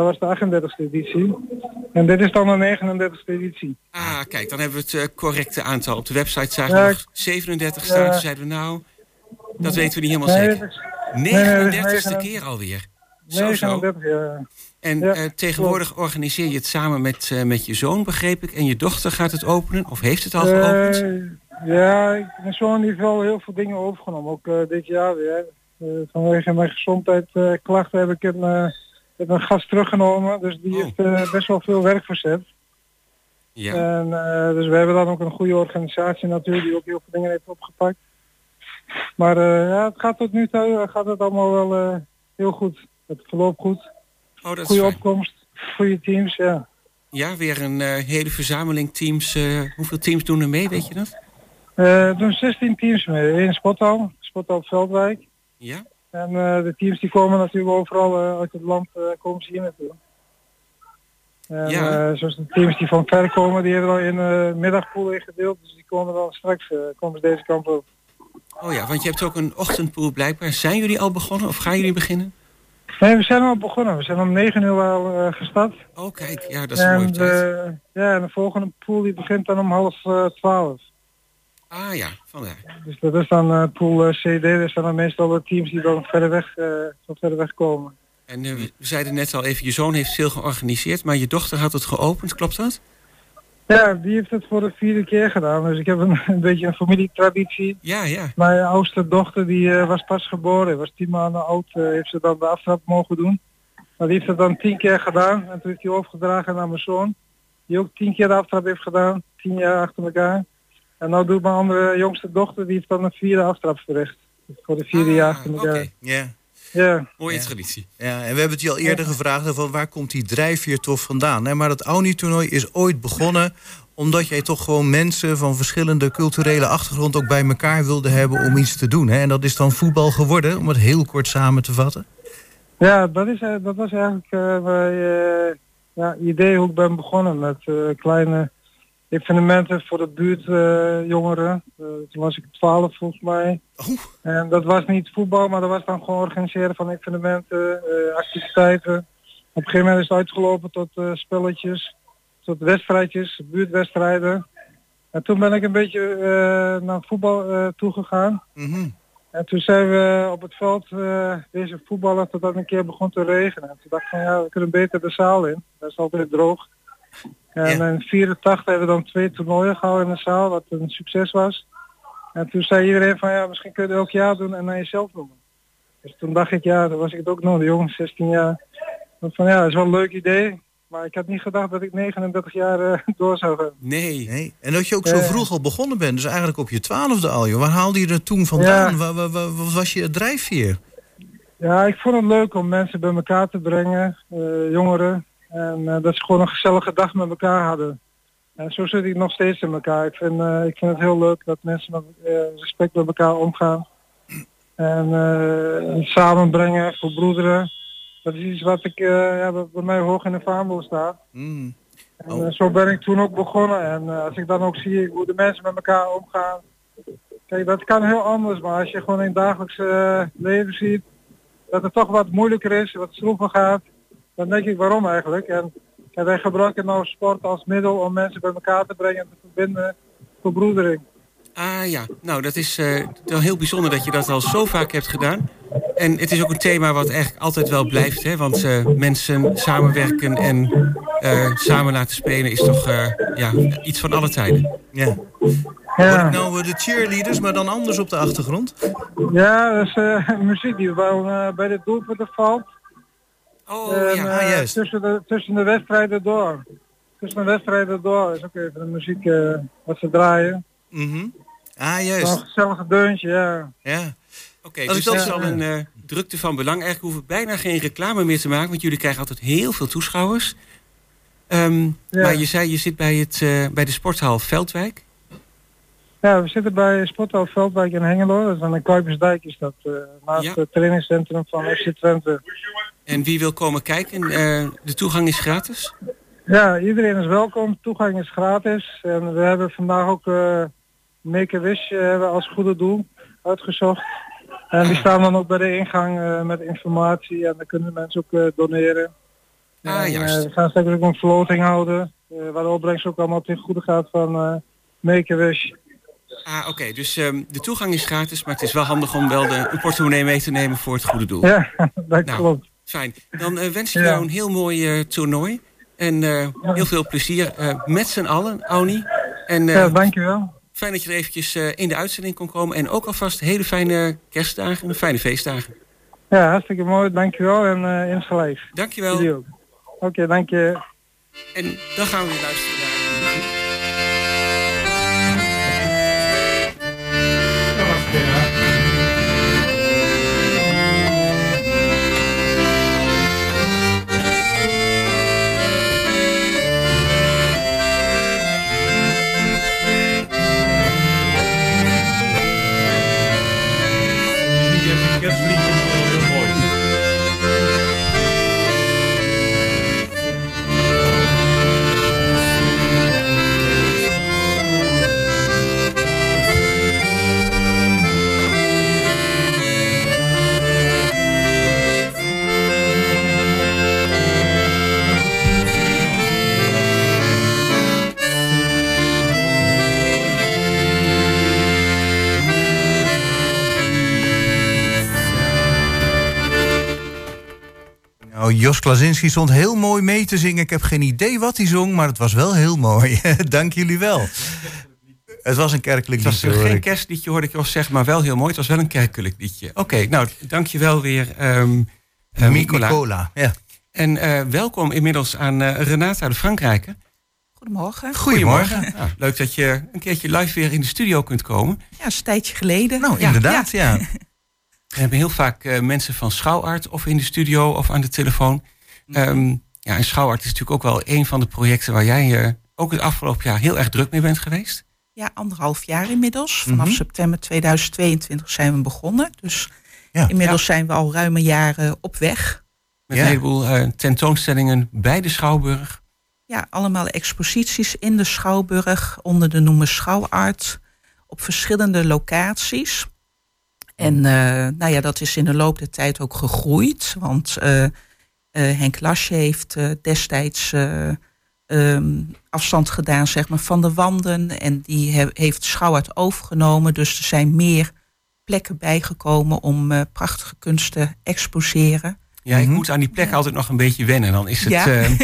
Dat was de 38e editie. En dit is dan de 39e editie.
Ah, kijk, dan hebben we het eh, correcte aantal. Op de website zagen
Ja,
we nog 37 staan. zeiden we nou, dat weten we niet helemaal
Nee,
zeker.
het is- nee, het is
39ste
39
keer alweer. Zo, zo.
39, ja.
En
Ja,
eh, tegenwoordig organiseer je het samen met, eh, met je zoon, begreep ik. En je dochter gaat het openen, of heeft het al geopend?
Ja, ik- mijn zoon heeft wel heel veel dingen overgenomen, ook dit jaar weer. Vanwege mijn gezondheidsklachten heb ik een, heb een gast teruggenomen, dus die
Oh.
heeft eh, best wel veel werk verzet.
ja.
En, eh, dus we hebben dan ook een goede organisatie natuurlijk die ook heel veel dingen heeft opgepakt. Maar eh, ja, het gaat tot nu toe gaat het allemaal wel heel goed. Het verloopt goed.
oh, dat
Goede opkomst, goede teams, ja.
Ja, weer een hele verzameling teams. hoeveel teams doen er mee, weet je dat?
Er doen 16 teams mee. Eén Spothal, Spothal Veldwijk.
Ja?
En eh, de teams die komen natuurlijk overal eh, uit het land eh, komen ze hier naartoe. En,
Ja.
zoals de teams die van ver komen, die hebben al in de middagpool ingedeeld. Dus die komen dan straks komen ze deze kant op.
Oh ja, want je hebt ook een ochtendpool blijkbaar. Zijn jullie al begonnen of gaan jullie beginnen?
Nee, we zijn al begonnen. We zijn om 9 uur al eh, gestart.
Oh kijk, ja, dat is een mooie
en,
tijd.
eh, ja, en de volgende pool die begint dan om half eh, twaalf.
Ah ja, vandaar.
Dus dat is dan eh, pool eh, CD. Dat zijn dan meestal de teams die dan verder weg, eh, van verder weg komen.
En we zeiden net al even, je zoon heeft veel georganiseerd, maar je dochter had het geopend, klopt dat?
Ja, die heeft het voor de vierde keer gedaan. Dus ik heb een, <laughs> een beetje een familietraditie.
Ja, ja.
Mijn oudste dochter die was pas geboren, was tien maanden oud, heeft ze dan de aftrap mogen doen. Maar die heeft het dan tien keer gedaan en toen heeft hij overgedragen naar mijn zoon. Die ook tien keer de aftrap heeft gedaan, tien jaar achter elkaar. En nou doet mijn andere jongste dochter, die heeft dan een vierde aftrap verricht. Voor de vierde
Ah,
jaar
Oké,
elkaar.
Ja.
Ja,
mooie
Ja.
traditie.
Ja, en we hebben het je al eerder gevraagd van waar komt die drijfveer toch vandaan? Hè? Maar dat Auni-toernooi is ooit begonnen omdat jij toch gewoon mensen van verschillende culturele achtergrond ook bij elkaar wilde hebben om iets te doen. Hè? En dat is dan voetbal geworden, om het heel kort samen te vatten.
ja dat, is, eh, dat was eigenlijk eh mijn eh, ja, idee hoe ik ben begonnen met eh, kleine evenementen voor de buurtjongeren. jongeren. Eh, toen was ik 12 volgens mij.
Oh.
En dat was niet voetbal, maar dat was dan gewoon organiseren van evenementen, eh, activiteiten. Op een gegeven moment is het uitgelopen tot eh, spelletjes, tot wedstrijdjes, buurtwedstrijden. En toen ben ik een beetje eh, naar voetbal eh, toegegaan.
Mhm.
En toen zijn we op het veld eh deze voetballen tot dat een keer begon te regenen. En toen dacht ik van ja, we kunnen beter de zaal in. Dat is altijd droog. En
Ja.
in 84 hebben we dan twee toernooien gehouden in de zaal, wat een succes was. En toen zei iedereen van ja, misschien kun je het elk jaar doen en naar jezelf noemen. Dus toen dacht ik ja, dan was ik het ook nog, de jongen, 16 jaar. Van ja, dat is wel een leuk idee. Maar ik had niet gedacht dat ik 39 jaar eh, <laughs> door zou gaan.
Nee.
Nee. En dat je ook zo
Ja.
vroeg al begonnen bent, dus eigenlijk op je twaalfde al. Joh. Waar haalde je er toen vandaan?
Ja.
Wa- wa- wa- Wat was je drijfveer?
Ja, ik vond het leuk om mensen bij elkaar te brengen, eh, jongeren. En eh, dat ze gewoon een gezellige dag met elkaar hadden. En zo zit ik nog steeds in elkaar. Ik vind, eh, ik vind het heel leuk dat mensen met eh, respect met elkaar omgaan. En samenbrengen, verbroederen. Dat is iets wat ik, ja, wat bij mij hoog in de vaandel staat.
Mm.
En
Oh.
zo ben ik toen ook begonnen. En als ik dan ook zie hoe de mensen met elkaar omgaan. Kijk, dat kan heel anders. Maar als je gewoon in het dagelijks leven ziet dat het toch wat moeilijker is, wat stroever gaat, dan denk ik waarom eigenlijk. En, en wij gebruiken nou sport als middel om mensen bij elkaar te brengen en te verbinden voor broedering.
Ah ja, nou dat is eh, wel heel bijzonder dat je dat al zo vaak hebt gedaan. En het is ook een thema wat eigenlijk altijd wel blijft. Hè? Want eh, mensen samenwerken en eh, samen laten spelen is toch ja, iets van alle tijden.
Ja.
Ja,
nou de cheerleaders, maar dan anders op de achtergrond?
ja dat is <laughs> muziek die wel bij de doelpunten valt.
Oh
En,
ja,
eh,
Ah, juist.
tussen, de, tussen de wedstrijden door. Tussen de wedstrijden door is ook even de muziek eh, wat ze draaien.
Mhm. Ah, juist.
Een gezellig deuntje, ja.
Ja.
oké. dus dat is al een eh, drukte van belang. Eigenlijk hoef ik bijna geen reclame meer te maken, want jullie krijgen altijd heel veel toeschouwers. Ehm,
Ja.
Maar je zei, je zit bij, het, eh, bij de sporthal Veldwijk.
Ja, we zitten bij Sporthal Veldwijk in Hengelo. Dat is aan de Kuipersdijk is dat. eh, naast
Ja.
het trainingscentrum van FC Twente.
En wie wil komen kijken, eh, de toegang is gratis.
Ja, iedereen is welkom. Toegang is gratis. En we hebben vandaag ook eh, Make-A-Wish hebben we als goede doel uitgezocht. En die staan dan ook bij de ingang met informatie en dan kunnen mensen ook doneren.
Ah,
En,
juist.
eh, we gaan straks ook een verloting houden, eh, waar de opbrengst ook allemaal ten goede gaat van eh Make-A-Wish.
Ah, oké. Dus ehm, de toegang is gratis, maar het is wel handig om wel de, een portemonnee mee te nemen voor het goede doel.
Ja, <laughs> dat
Nou.
klopt.
Fijn. Dan eh, wens ik jou een heel mooi eh, toernooi. En eh, heel veel plezier met z'n allen, Auni. En
Ja, dankjewel.
fijn dat je er eventjes in de uitzending kon komen. En ook alvast hele fijne kerstdagen en fijne feestdagen.
Ja, hartstikke mooi, dankjewel en uh, insgelijks.
Dankjewel.
Oké, dank je.
En dan gaan we weer luisteren
Jos Klazinski stond heel mooi mee te zingen. Ik heb geen idee wat hij zong, maar het was wel heel mooi. <laughs> Dank jullie wel. Het was een kerkelijk
Het was
liedje, hoor
geen
ik.
kerstliedje, hoorde ik Jos zeggen, maar wel heel mooi. Het was wel een kerkelijk liedje. Oké, nou, dankjewel weer, ehm eh, Nicola.
Nicola. Ja.
En eh, welkom inmiddels aan eh, Renata uit Frankrijk.
Goedemorgen.
Goedemorgen.
Nou, leuk dat je een keertje live weer in de studio kunt komen.
Ja, is een tijdje geleden.
Nou,
Ja,
inderdaad, ja. <laughs>
We hebben heel vaak eh, mensen van Schouwart of in de studio of aan de telefoon. Ehm, ja, en Schouwart is natuurlijk ook wel een van de projecten waar jij eh, ook het afgelopen jaar heel erg druk mee bent geweest.
Ja, anderhalf jaar inmiddels. Vanaf
Mhm.
september 2022 zijn we begonnen. Dus
Ja.
inmiddels zijn we al ruime jaren op weg.
Met
Ja.
een heleboel eh, tentoonstellingen bij de Schouwburg.
Ja, allemaal exposities in de Schouwburg onder de noemer Schouwart. Op verschillende locaties. En eh, nou ja, dat is in de loop der tijd ook gegroeid. Want eh, eh, Henk Lasje heeft eh, destijds eh, ehm, afstand gedaan zeg maar, van de wanden. En die he- heeft Schouwart overgenomen. Dus er zijn meer plekken bijgekomen om eh, prachtige kunst te exposeren.
Ja, ik
Mhm.
moet aan die plek altijd nog een beetje wennen. Dan is het,
Ja.
eh, <laughs>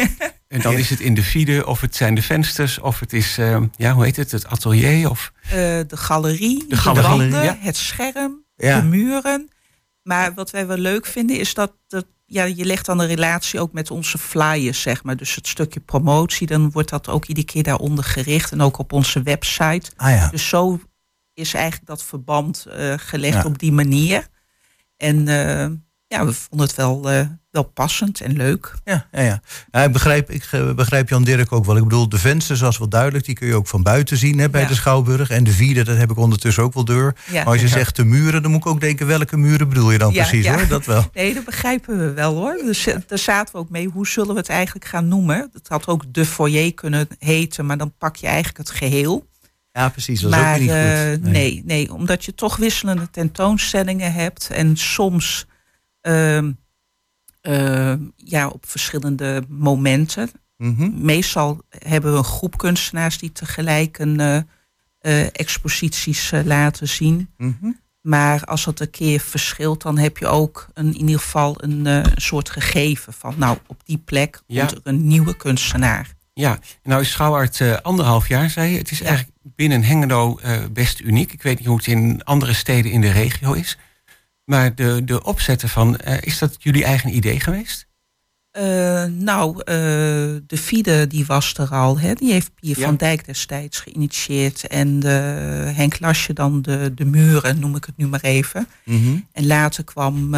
en dan is het in de fide, of het zijn de vensters, of het is, eh, ja, hoe heet het, het atelier. Of,
Eh, de galerie, de,
galerie,
wanden,
ja.
het scherm,
Ja.
de muren. Maar wat wij wel leuk vinden is dat, dat ja, je legt dan een relatie ook met onze flyers, zeg maar. Dus het stukje promotie, dan wordt dat ook iedere keer daaronder gericht. En ook op onze website.
Ah ja.
Dus zo is eigenlijk dat verband eh, gelegd
Ja.
op die manier. En eh, ja, we vonden het wel, eh, wel passend en leuk.
Ja, ja, ja. ik, begrijp, ik eh, begrijp Jan Dirk ook wel. Ik bedoel, de vensters, zoals wel duidelijk, die kun je ook van buiten zien hè, bij
Ja.
de Schouwburg. En de vierde, dat heb ik ondertussen ook wel.
Ja.
Maar als je zegt de muren, dan moet ik ook denken, welke muren bedoel je dan precies hoor? Dat wel. <laughs>
Nee, dat begrijpen we wel hoor. Dus eh, daar zaten we ook mee. Hoe zullen we het eigenlijk gaan noemen? Het had ook de foyer kunnen heten, maar dan pak je eigenlijk het geheel.
Ja, precies. Dat is ook niet goed.
nee. nee, omdat je toch wisselende tentoonstellingen hebt en soms ja, op verschillende momenten.
Mhm.
Meestal hebben we een groep kunstenaars die tegelijk een eh, eh, exposities eh, laten zien.
Mhm.
Maar als dat een keer verschilt, dan heb je ook een, in ieder geval een, eh, soort gegeven van, nou, op die plek
Ja.
komt er een nieuwe kunstenaar.
ja, nou is Schouwart eh, anderhalf jaar, zei je. Het is eigenlijk binnen Hengelo eh, best uniek. Ik weet niet hoe het in andere steden in de regio is. Maar de, de opzetten van, eh, is dat jullie eigen idee geweest?
Eh, nou, eh, de FIDE die was er al. Hè? Die heeft Pier
Ja.
van Dijk destijds geïnitieerd. En de, Henk Lasje dan de, de muren, noem ik het nu maar even.
Mhm.
En later kwam,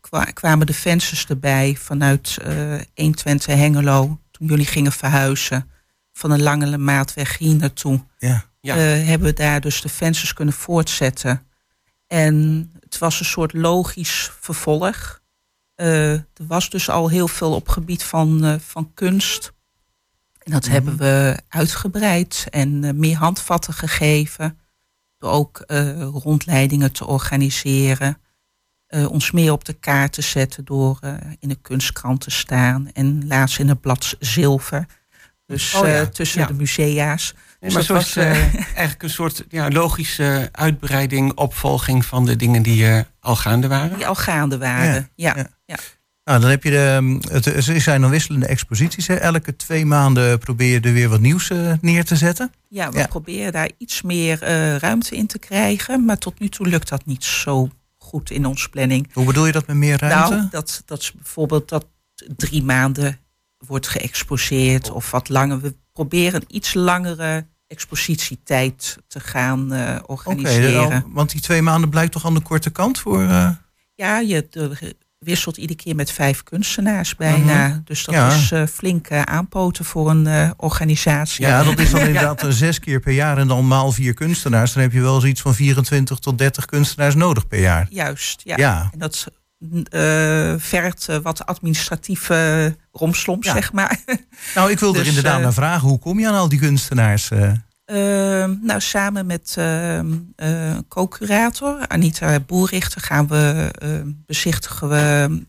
kwa- kwamen de vensters erbij vanuit eh 120 Hengelo. Toen jullie gingen verhuizen van een langere maatweg hier naartoe.
Ja.
Ja.
hebben we daar dus de vensters kunnen voortzetten. En het was een soort logisch vervolg. Eh, er was dus al heel veel op gebied van, eh, van kunst. En dat hebben we uitgebreid en eh, meer handvatten gegeven. Door ook rondleidingen te organiseren. ons meer op de kaart te zetten door in de kunstkrant te staan. En laatst in het blad Zilver. Dus
Oh ja,
tussen
ja.
de musea's. Dus
maar
dat
is
was,
eh, eigenlijk een soort ja, logische uitbreiding, opvolging van de dingen die eh, al gaande waren.
Die al gaande waren. Ja,
ja.
ja.
Nou, dan heb je de, het, er zijn dan wisselende exposities. Hè? Elke twee maanden probeer je er weer wat nieuws eh, neer te zetten.
Ja, we
Ja.
proberen daar iets meer eh, ruimte in te krijgen. Maar tot nu toe lukt dat niet zo goed in onze planning.
Hoe bedoel je dat met meer ruimte?
Nou, dat, dat is bijvoorbeeld dat drie maanden wordt geëxposeerd of wat langer. We proberen iets langere expositietijd te gaan eh, organiseren.
want die twee maanden blijkt toch aan de korte kant voor. eh,
Ja, je de- wisselt iedere keer met vijf kunstenaars bijna. Dus dat
Mhm. Ja.
is eh, flink eh, aanpoten voor een organisatie.
ja, dat is dan <laughs> inderdaad zes keer per jaar en dan maal vier kunstenaars. Dan heb je wel zoiets van 24 tot 30 kunstenaars nodig per jaar.
Juist, ja.
Ja.
En dat eh vergt eh, wat administratieve romslomp,
Ja.
zeg maar. <laughs>
Nou, ik wilde
Dus,
er inderdaad
eh,
naar vragen. Hoe kom je aan al die kunstenaars? eh?
Ehm, nou, samen met ehm, eh, co-curator Anita Boerrichter gaan we ehm, bezichtigen we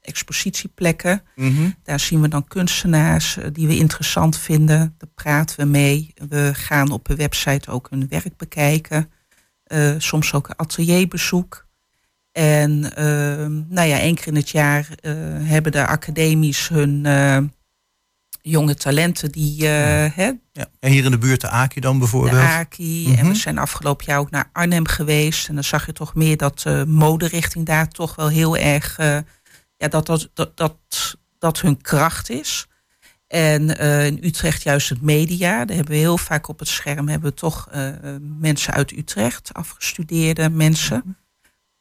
expositieplekken.
Mhm.
Daar zien we dan kunstenaars die we interessant vinden. Daar praten we mee. We gaan op de website ook hun werk bekijken. Soms ook een atelierbezoek. En ehm, nou ja, één keer in het jaar eh, hebben de academies hun eh, jonge talenten die eh, hè,
Ja. En hier in de buurt de Aakje dan
de
bijvoorbeeld.
Aki. En
Mhm.
we zijn afgelopen jaar ook naar Arnhem geweest. En dan zag je toch meer dat de moderichting daar toch wel heel erg... ja, dat, dat, dat, dat, dat hun kracht is. En in Utrecht juist het media. Daar hebben we heel vaak op het scherm... hebben we toch mensen uit Utrecht, afgestudeerde mensen. En, ehm,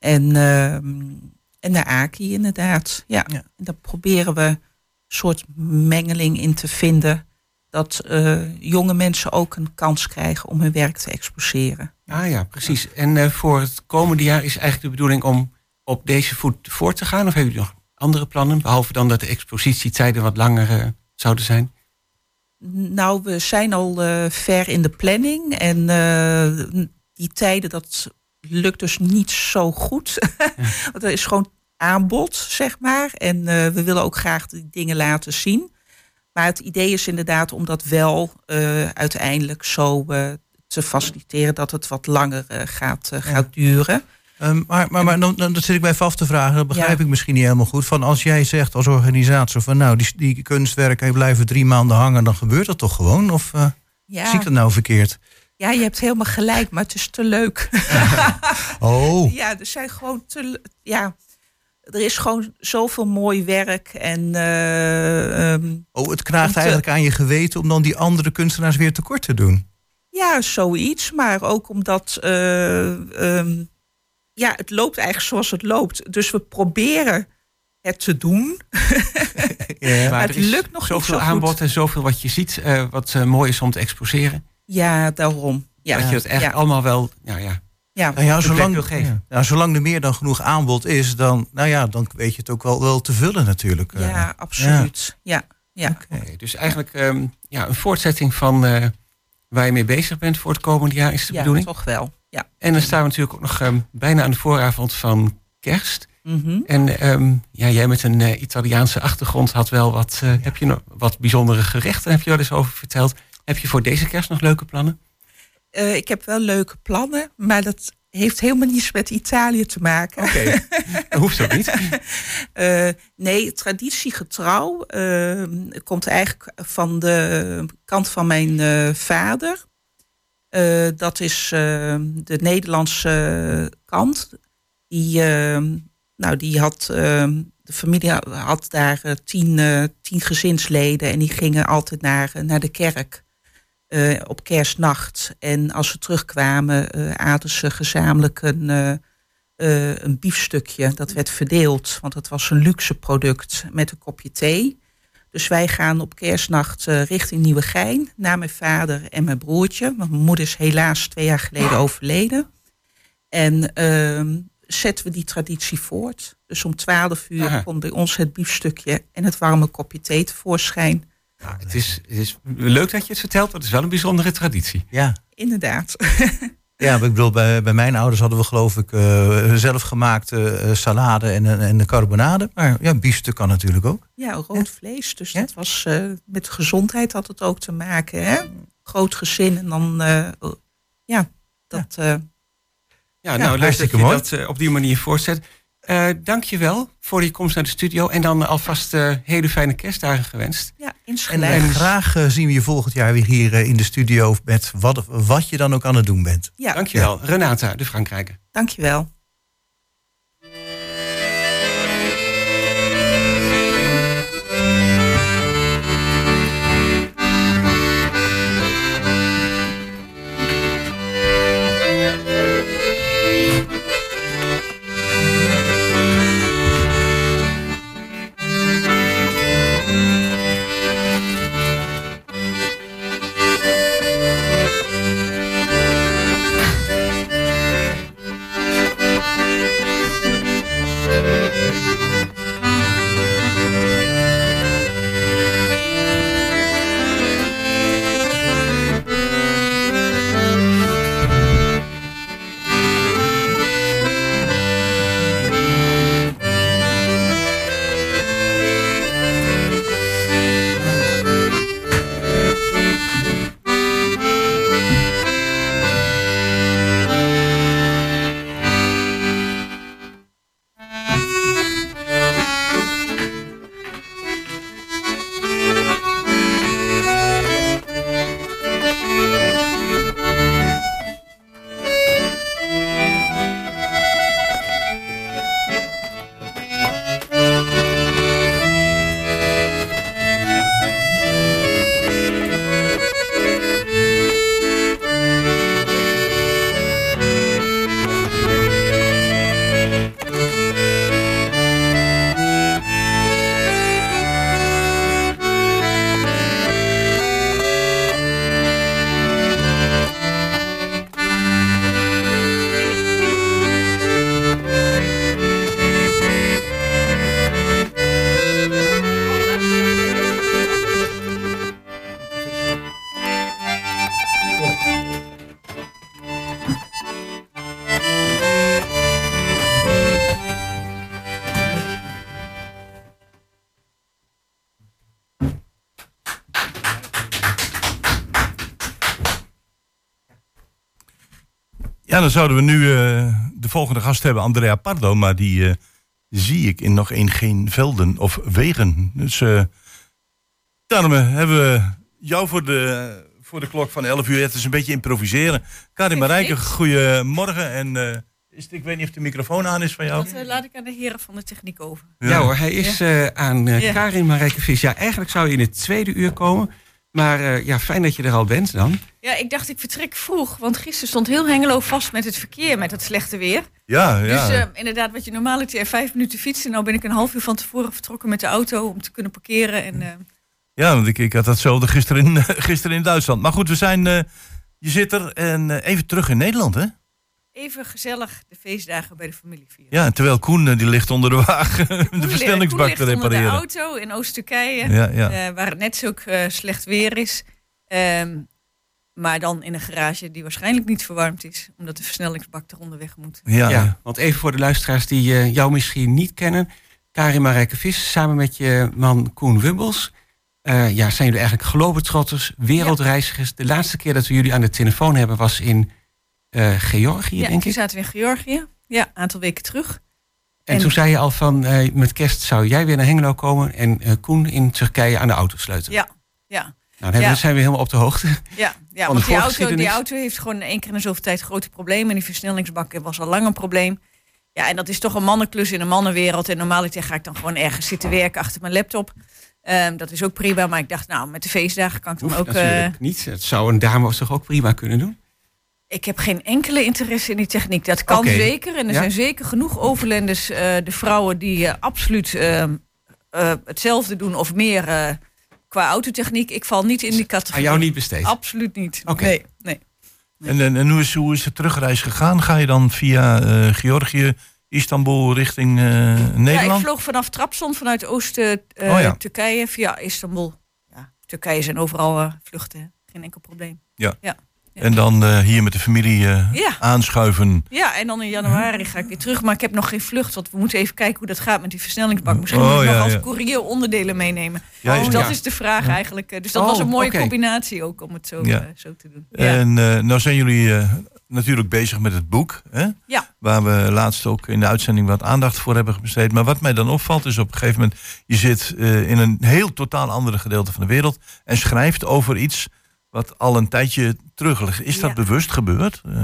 en de Aki inderdaad. Ja.
Ja.
En daar proberen we een soort mengeling in te vinden dat eh, jonge mensen ook een kans krijgen om hun werk te exposeren.
Ah ja, precies. En eh, voor het komende jaar is eigenlijk de bedoeling om op deze voet voort te gaan? Of hebben jullie nog andere plannen? Behalve dan dat de expositietijden wat langer eh, zouden zijn?
Nou, we zijn al ver in de planning en die tijden, dat lukt dus niet zo goed. <laughs> Want er is gewoon aanbod, zeg maar. En eh, we willen ook graag die dingen laten zien. Maar het idee is inderdaad om dat wel eh, uiteindelijk zo eh, te faciliteren dat het wat langer gaat, gaat duren.
Ehm, maar maar, maar dan, dan zit ik mij af te vragen, dat begrijp
Ja.
ik misschien niet helemaal goed. Van als jij zegt als organisator van nou, die, die kunstwerken blijven drie maanden hangen, dan gebeurt dat toch gewoon? Of
Ja.
zie ik dat nou verkeerd?
Ja, je hebt helemaal gelijk, maar het is te leuk. <laughs>
Oh,
Ja, er zijn gewoon te. Ja, er is gewoon zoveel mooi werk. En eh, ehm,
oh het knaagt
te-
eigenlijk aan je geweten om dan die andere kunstenaars weer tekort te doen.
ja, zoiets. Maar ook omdat. eh, ehm, ja, het loopt eigenlijk zoals het loopt. Dus we proberen het te doen. <laughs>
Ja.
Maar het lukt nog niet
zoveel
zo goed.
aanbod en zoveel wat je ziet, eh, wat mooi is om te exposeren.
Ja, daarom. Ja,
dat je het
ja,
allemaal wel, ja, ja.
ja.
Nou ja, zolang,
wil geven.
ja. Nou, zolang er meer dan genoeg aanbod is, dan, nou ja, dan weet je het ook wel, wel te vullen natuurlijk. eh.
ja, absoluut. Ja, ja.
Oké, dus eigenlijk ehm, ja, een voortzetting van eh, waar je mee bezig bent voor het komende jaar is de
ja
bedoeling.
toch wel. Ja.
En dan staan we natuurlijk ook nog ehm, bijna aan de vooravond van kerst.
Mhm.
En ehm, ja, jij met een eh, Italiaanse achtergrond had wel wat, eh, heb je nog wat bijzondere gerechten, heb je wel eens over verteld. Heb je voor deze kerst nog leuke plannen?
Eh, ik heb wel leuke plannen, maar dat heeft helemaal niets met Italië te maken.
Oké, dat hoeft ook niet. <laughs>
Eh, nee, traditiegetrouw eh, komt eigenlijk van de kant van mijn vader. Dat is de Nederlandse kant. Die, nou, die had, de familie had daar tien, tien gezinsleden en die gingen altijd naar, naar de kerk eh, op kerstnacht. En als ze terugkwamen, eh aten ze gezamenlijk een, eh, een biefstukje. Dat werd verdeeld, want het was een luxe product met een kopje thee. Dus wij gaan op kerstnacht richting Nieuwegein naar mijn vader en mijn broertje. Want mijn moeder is helaas twee jaar geleden overleden. En ehm, zetten we die traditie voort. Dus om twaalf uur
Aha.
komt bij ons het biefstukje en het warme kopje thee tevoorschijn.
Ja, het, is, het is leuk dat je het vertelt, maar het is wel een bijzondere traditie.
Ja.
Inderdaad. <laughs>
Ja, ik bedoel, bij, bij mijn ouders hadden we geloof ik eh zelfgemaakte eh, salade en, een- en de carbonade. Maar ja, biefstuk kan natuurlijk ook.
Ja, rood vlees. Dus
Ja?
dat was eh, met gezondheid had het ook te maken. Hè? Groot gezin en dan eh, ja, dat. eh,
Ja, nou, leuk dat je
mooi.
dat eh, op die manier voortzet. Eh Dank je wel voor je komst naar de studio. En dan alvast eh, hele fijne kerstdagen gewenst.
ja,
En
insgelijks.
eh, graag zien we je volgend jaar weer hier in de studio met wat, wat je dan ook aan het doen bent.
ja,
Dank je wel. Renata, de Frankrijker.
dankjewel.
Ja, dan zouden we nu eh, de volgende gast hebben, Andrea Pardo. Maar die eh, zie ik in nog één geen velden of wegen. Dus eh, daarom hebben we jou voor de, voor de klok van 11 uur. Het is een beetje improviseren. Karin Marijke, goedemorgen. En eh, is het, ik weet niet of de microfoon aan is van jou.
Dat laat ik aan de heren van de techniek over.
Ja, hoor, hij is eh, aan
Ja.
Karin Marijke Vis. Ja, eigenlijk zou je in het tweede uur komen. Maar eh, ja, fijn dat je er al bent dan.
Ja, ik dacht ik vertrek vroeg, want gisteren stond heel Hengelo vast met het verkeer, met het slechte weer.
Ja, ja.
Dus eh, inderdaad, wat je normaal het je vijf minuten fietsen, nou ben ik een half uur van tevoren vertrokken met de auto om te kunnen parkeren. En, eh,
Ja, want ik, ik had datzelfde gisteren in, <laughs> gisteren in Duitsland. Maar goed, we zijn. eh, je zit er en eh, even terug in Nederland, hè?
Even gezellig de feestdagen bij de familie vieren.
Ja, terwijl Koen eh, die ligt onder de wagen <laughs> de
Koen
versnellingsbak
ligt
te
onder de
repareren.
auto in Oost-Turkije,
Ja, ja.
eh, waar het net zo eh, slecht weer is. Ehm, maar dan in een garage die waarschijnlijk niet verwarmd is, omdat de versnellingsbak eronder weg moet.
Ja,
Ja, want even voor de luisteraars die eh, jou misschien niet kennen. Karin Marijke Vis, samen met je man Koen Wubbels. eh, ja, zijn jullie eigenlijk globetrotters, wereldreizigers. De laatste keer dat we jullie aan de telefoon hebben was in eh, Georgië,
Ja,
denk
toen
ik.
zaten we in Georgië, ja, een aantal weken terug.
En,
en-
toen zei je al van, eh, met kerst zou jij weer naar Hengelo komen... en eh, Koen in Turkije aan de auto sleutelen.
Ja, ja.
Nou, dan
Ja.
zijn we helemaal op de hoogte.
Ja, ja want die auto, die auto heeft gewoon één keer in de zoveel tijd grote problemen. En die versnellingsbak was al lang een probleem. Ja, en dat is toch een mannenklus in een mannenwereld. En normaal ga ik dan gewoon ergens zitten werken achter mijn laptop. Ehm, dat is ook prima. Maar ik dacht, nou, met de feestdagen kan ik dan
Hoeft
ook...
natuurlijk niet. Het zou een dame toch ook prima kunnen doen?
Ik heb geen enkele interesse in die techniek. Dat kan zeker. En er
Ja.
zijn zeker genoeg overlenders, eh, de vrouwen, die eh, absoluut ehm, eh, hetzelfde doen of meer qua autotechniek. Ik val niet in die
Aan
categorie.
jou niet besteed.
Absoluut niet.
Oké.
Nee, nee.
En, en, en hoe, is, hoe is de terugreis gegaan? Ga je dan via Georgië, Istanbul richting
Ja, ik
Nederland?
vloog vanaf Trabzon vanuit
Oh ja.
Oost-Turkije via Istanbul. Ja, Turkije zijn overal vluchten. hè. Geen enkel probleem.
En dan eh, hier met de familie eh,
Ja.
aanschuiven.
Ja, en dan in januari ga ik weer terug. Maar ik heb nog geen vlucht. Want we moeten even kijken hoe dat gaat met die versnellingsbak. Misschien
Oh,
moet ik
ja,
nog als
ja.
courier onderdelen meenemen.
Ja,
dus dat is de vraag eigenlijk. eh, Dus dat
Oh,
was een mooie
oké.
combinatie ook om het zo, zo te doen. Ja.
En nou zijn jullie natuurlijk bezig met het boek. Hè?
Ja.
Waar we laatst ook in de uitzending wat aandacht voor hebben besteed. Maar wat mij dan opvalt is op een gegeven moment... je zit in een heel totaal andere gedeelte van de wereld... en schrijft over iets wat al een tijdje terug ligt. Is dat
Ja.
bewust gebeurd? Eh,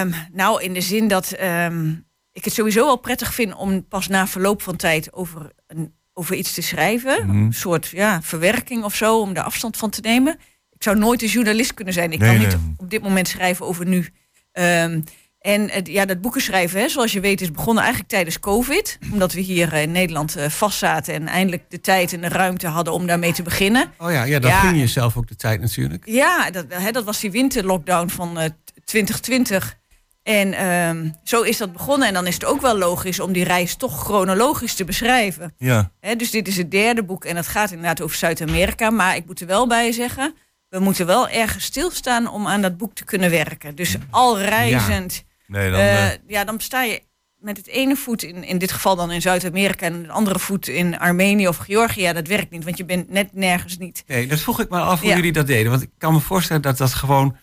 Ehm, nou, in de zin dat ehm, ik het sowieso wel prettig vind om pas na verloop van tijd over, een, over iets te schrijven.
Mhm.
Een soort ja, verwerking of zo, om er afstand van te nemen. Ik zou nooit een journalist kunnen zijn. Ik
Nee,
kan
nee.
niet op dit moment schrijven over nu. Ehm, en het- ja, dat boeken schrijven, hè, zoals je weet, is begonnen eigenlijk tijdens COVID. Omdat we hier eh, in Nederland eh, vastzaten en eindelijk de tijd en de ruimte hadden om daarmee te beginnen.
Oh ja, ja dan
Ja.
gun je zelf ook de tijd natuurlijk.
Ja, dat, hè, dat was die winterlockdown van eh, 2020. En ehm, zo is dat begonnen. En dan is het ook wel logisch om die reis toch chronologisch te beschrijven.
ja,
Hè, dus dit is het derde boek en dat gaat inderdaad over Zuid-Amerika. Maar ik moet er wel bij zeggen, we moeten wel ergens stilstaan om aan dat boek te kunnen werken. Dus al reizend,
nee, dan...
eh,
eh,
ja, dan sta je met het ene voet, in, in dit geval dan in Zuid-Amerika... en de andere voet in Armenië of Georgië. Ja, dat werkt niet, want je bent net nergens niet.
Nee, dat vroeg ik me af hoe
Ja.
jullie dat deden. Want ik kan me voorstellen dat dat gewoon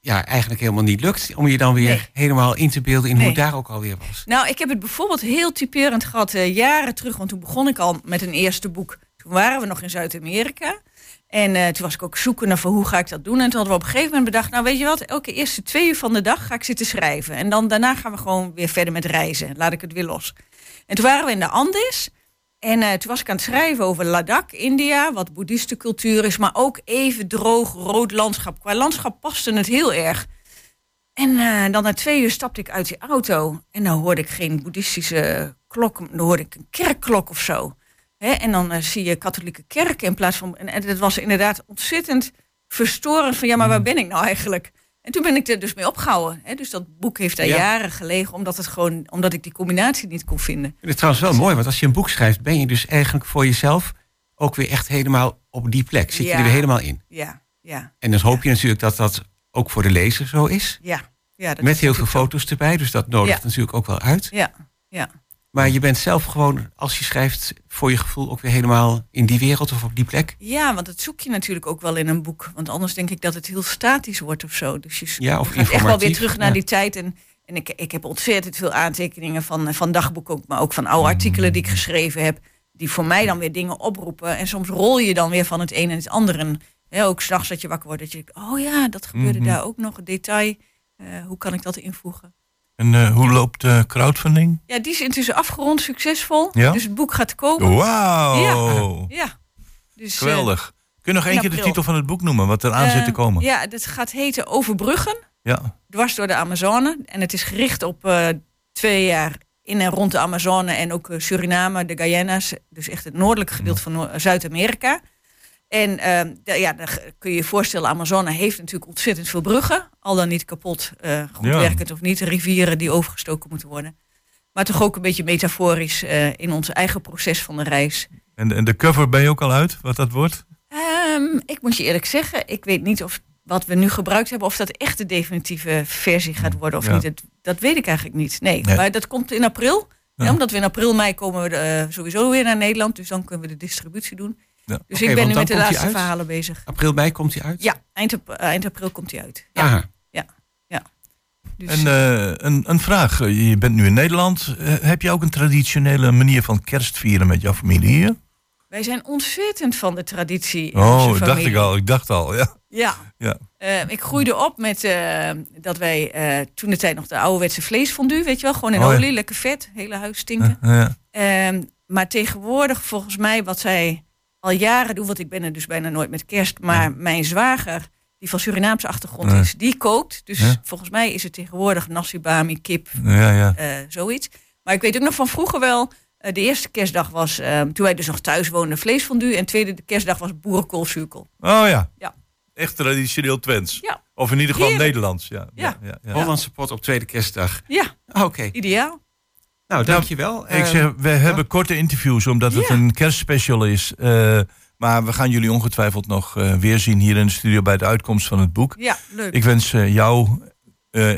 ja, eigenlijk helemaal niet lukt. Om je dan weer
Nee.
helemaal in te beelden in hoe
Nee.
daar ook alweer was.
Nou, ik heb het bijvoorbeeld heel typerend gehad eh, jaren terug. Want toen begon ik al met een eerste boek. Toen waren we nog in Zuid-Amerika. En eh, toen was ik ook zoekende van hoe ga ik dat doen. En toen hadden we op een gegeven moment bedacht... nou weet je wat, elke eerste twee uur van de dag ga ik zitten schrijven. En dan daarna gaan we gewoon weer verder met reizen. Laat ik het weer los. En toen waren we in de Andes. En eh, toen was ik aan het schrijven over Ladakh, India. Wat boeddhistencultuur is. Maar ook even droog, rood landschap. Qua landschap paste het heel erg. En eh, dan na twee uur stapte ik uit die auto. En dan hoorde ik geen boeddhistische klok. Dan hoorde ik een kerkklok of zo. Hè, en dan eh, zie je katholieke kerken in plaats van... En, en het was inderdaad ontzettend verstorend van... ja, maar waar ben ik nou eigenlijk? En toen ben ik er dus mee opgehouden. Hè. Dus dat boek heeft daar
Ja.
jaren gelegen... Omdat, het gewoon, omdat ik die combinatie niet kon vinden.
Het trouwens wel mooi, want als je een boek schrijft, ben je dus eigenlijk voor jezelf ook weer echt helemaal op die plek. Zit je er weer helemaal in.
Ja, ja,
En dan hoop je natuurlijk dat dat ook voor de lezer zo is.
ja. ja dat
Met
is
heel veel foto's erbij, dus dat nodigt natuurlijk ook wel uit.
Ja, ja.
Maar je bent zelf gewoon, als je schrijft, voor je gevoel ook weer helemaal in die wereld of op die plek.
Ja, want dat zoek je natuurlijk ook wel in een boek. Want anders denk ik dat het heel statisch wordt of zo. Dus je
Ja, of
gaat echt wel weer terug naar
ja.
die tijd. En, en ik, ik heb ontzettend veel aantekeningen van, van dagboeken ook, maar ook van oude artikelen die ik geschreven heb. Die voor mij dan weer dingen oproepen. En soms rol je dan weer van het een en het ander. En hè, ook s'nachts dat je wakker wordt, dat je denkt, oh ja, dat gebeurde
Mhm.
daar ook nog, een detail. Eh, hoe kan ik dat invoegen?
En eh, hoe loopt de crowdfunding?
Ja, die is intussen afgerond, succesvol.
Ja?
Dus het boek gaat komen.
Wauw!
Ja. Dus, eh,
Geweldig. Kun je nog één keer de titel van het boek noemen, wat er aan zit te
eh,
komen?
Ja, dat gaat heten Overbruggen.
Ja.
dwars door de Amazone. En het is gericht op eh, twee jaar in en rond de Amazone en ook eh, Suriname, de Guyanas, dus echt het noordelijke gedeelte van Noor- Zuid-Amerika. En ehm, ja, dan kun je je voorstellen, Amazone heeft natuurlijk ontzettend veel bruggen, al dan niet kapot, eh, goed
Ja.
werkend of niet, rivieren die overgestoken moeten worden. Maar toch ook een beetje metaforisch eh, in ons eigen proces van de reis.
En, en de cover ben je ook al uit, wat dat wordt?
Ehm, ik moet je eerlijk zeggen, ik weet niet of wat we nu gebruikt hebben, of dat echt de definitieve versie gaat worden of
Ja.
niet. Het- dat weet ik eigenlijk niet. Nee,
Nee.
maar dat komt in april.
Ja.
Ja, omdat we in april, mei komen we eh, sowieso weer naar Nederland. Dus dan kunnen we de distributie doen.
Ja.
Dus ik ben nu met de laatste verhalen bezig.
April, mei komt hij uit?
Ja, eind, eh, eind april komt hij uit. Ja,
Aha.
dus,
En eh, een, een vraag. Je bent nu in Nederland. Eh, heb je ook een traditionele manier van kerstvieren met jouw familie hier?
wij zijn ontzettend van de traditie.
Oh, dat dacht ik al. Ik dacht al, ja.
Ja.
Ja.
Eh, ik groeide op met eh, dat wij eh, toen de tijd nog de ouderwetse vleesfondue, weet je wel, gewoon in
Oh ja.
olie, lekker vet, hele huis stinken.
Eh, ja.
Ehm, maar tegenwoordig, volgens mij, wat zij al jaren doen, want ik ben er dus bijna nooit met kerst, maar mijn zwager, die van Surinaamse achtergrond is, die kookt. Dus
Ja.
volgens mij is het tegenwoordig nasi bami, kip,
ja, ja.
eh, zoiets. Maar ik weet ook nog van vroeger wel, eh, de eerste kerstdag was, ehm, toen wij dus nog thuis woonden, vleesfondue. En de tweede kerstdag was boerenkoolzuurkel.
Oh ja.
Ja.
Echt traditioneel Twents.
Ja.
Of in ieder geval
Heerlijk.
Nederlands. Ja.
Ja.
Ja, ja,
Hollandse pot op tweede kerstdag.
Ja,
Oké,
ideaal.
Nou dankjewel.
Ik
Eh,
zeg, we hebben korte interviews omdat het
ja.
een kerstspecial is. Eh, Maar we gaan jullie ongetwijfeld nog uh, weer zien hier in de studio bij de uitkomst van het boek.
Ja, leuk.
Ik wens uh, jou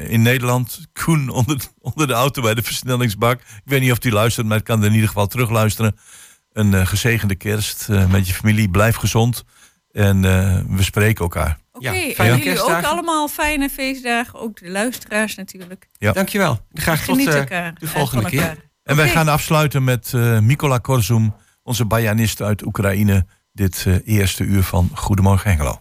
in Nederland, Koen <laughs> onder, onder de auto bij de versnellingsbak. Ik weet niet of die luistert, maar ik kan er in ieder geval terugluisteren. Een gezegende kerst met je familie. Blijf gezond. En we spreken elkaar.
Oké, okay, ja, en jullie ook allemaal fijne feestdagen. Ook de luisteraars natuurlijk.
Ja. Dankjewel. Graag tot de volgende keer.
En wij gaan afsluiten met uh, Mikola Korzum, onze bajanist uit Oekraïne. Dit uh, eerste uur van Goedemorgen Hengelo.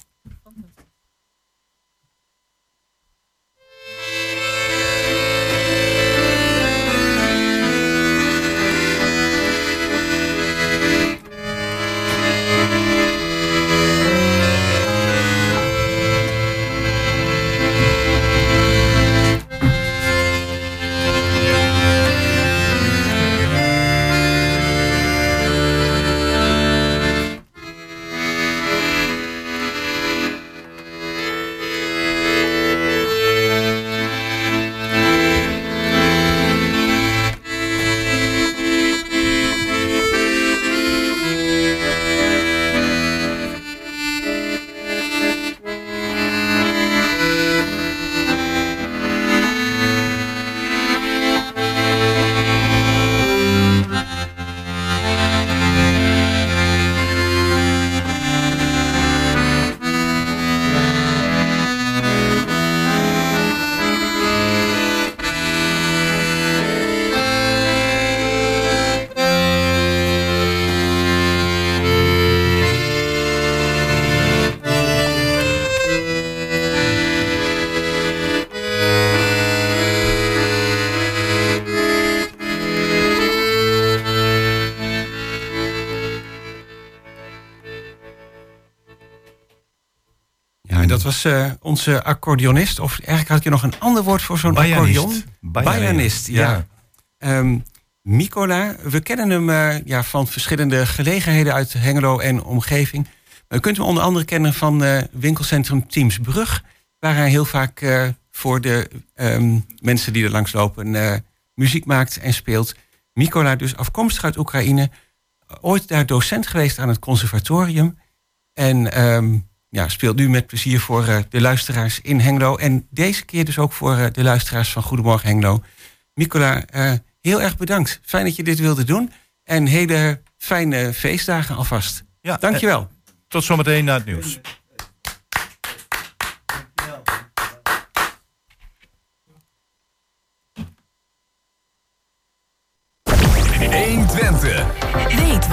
Uh, onze accordeonist. Of eigenlijk had je nog een ander woord voor zo'n accordeon. Bajanist, ja. ja. Um, Micola, we kennen hem uh, ja, van verschillende gelegenheden uit Hengelo en omgeving. Maar u kunt hem onder andere kennen van uh, winkelcentrum Teamsbrug. Waar hij heel vaak voor de um, mensen die er langs lopen muziek maakt en speelt. Micola dus afkomstig uit Oekraïne. Ooit daar docent geweest aan het conservatorium. En um, ja, speelt nu met plezier voor eh, de luisteraars in Hengelo. En deze keer dus ook voor eh, de luisteraars van Goedemorgen Hengelo. Nicola, eh, heel erg bedankt. Fijn dat je dit wilde doen. En hele fijne feestdagen alvast. Ja, Dankjewel. wel.
tot zometeen na het nieuws. Twente.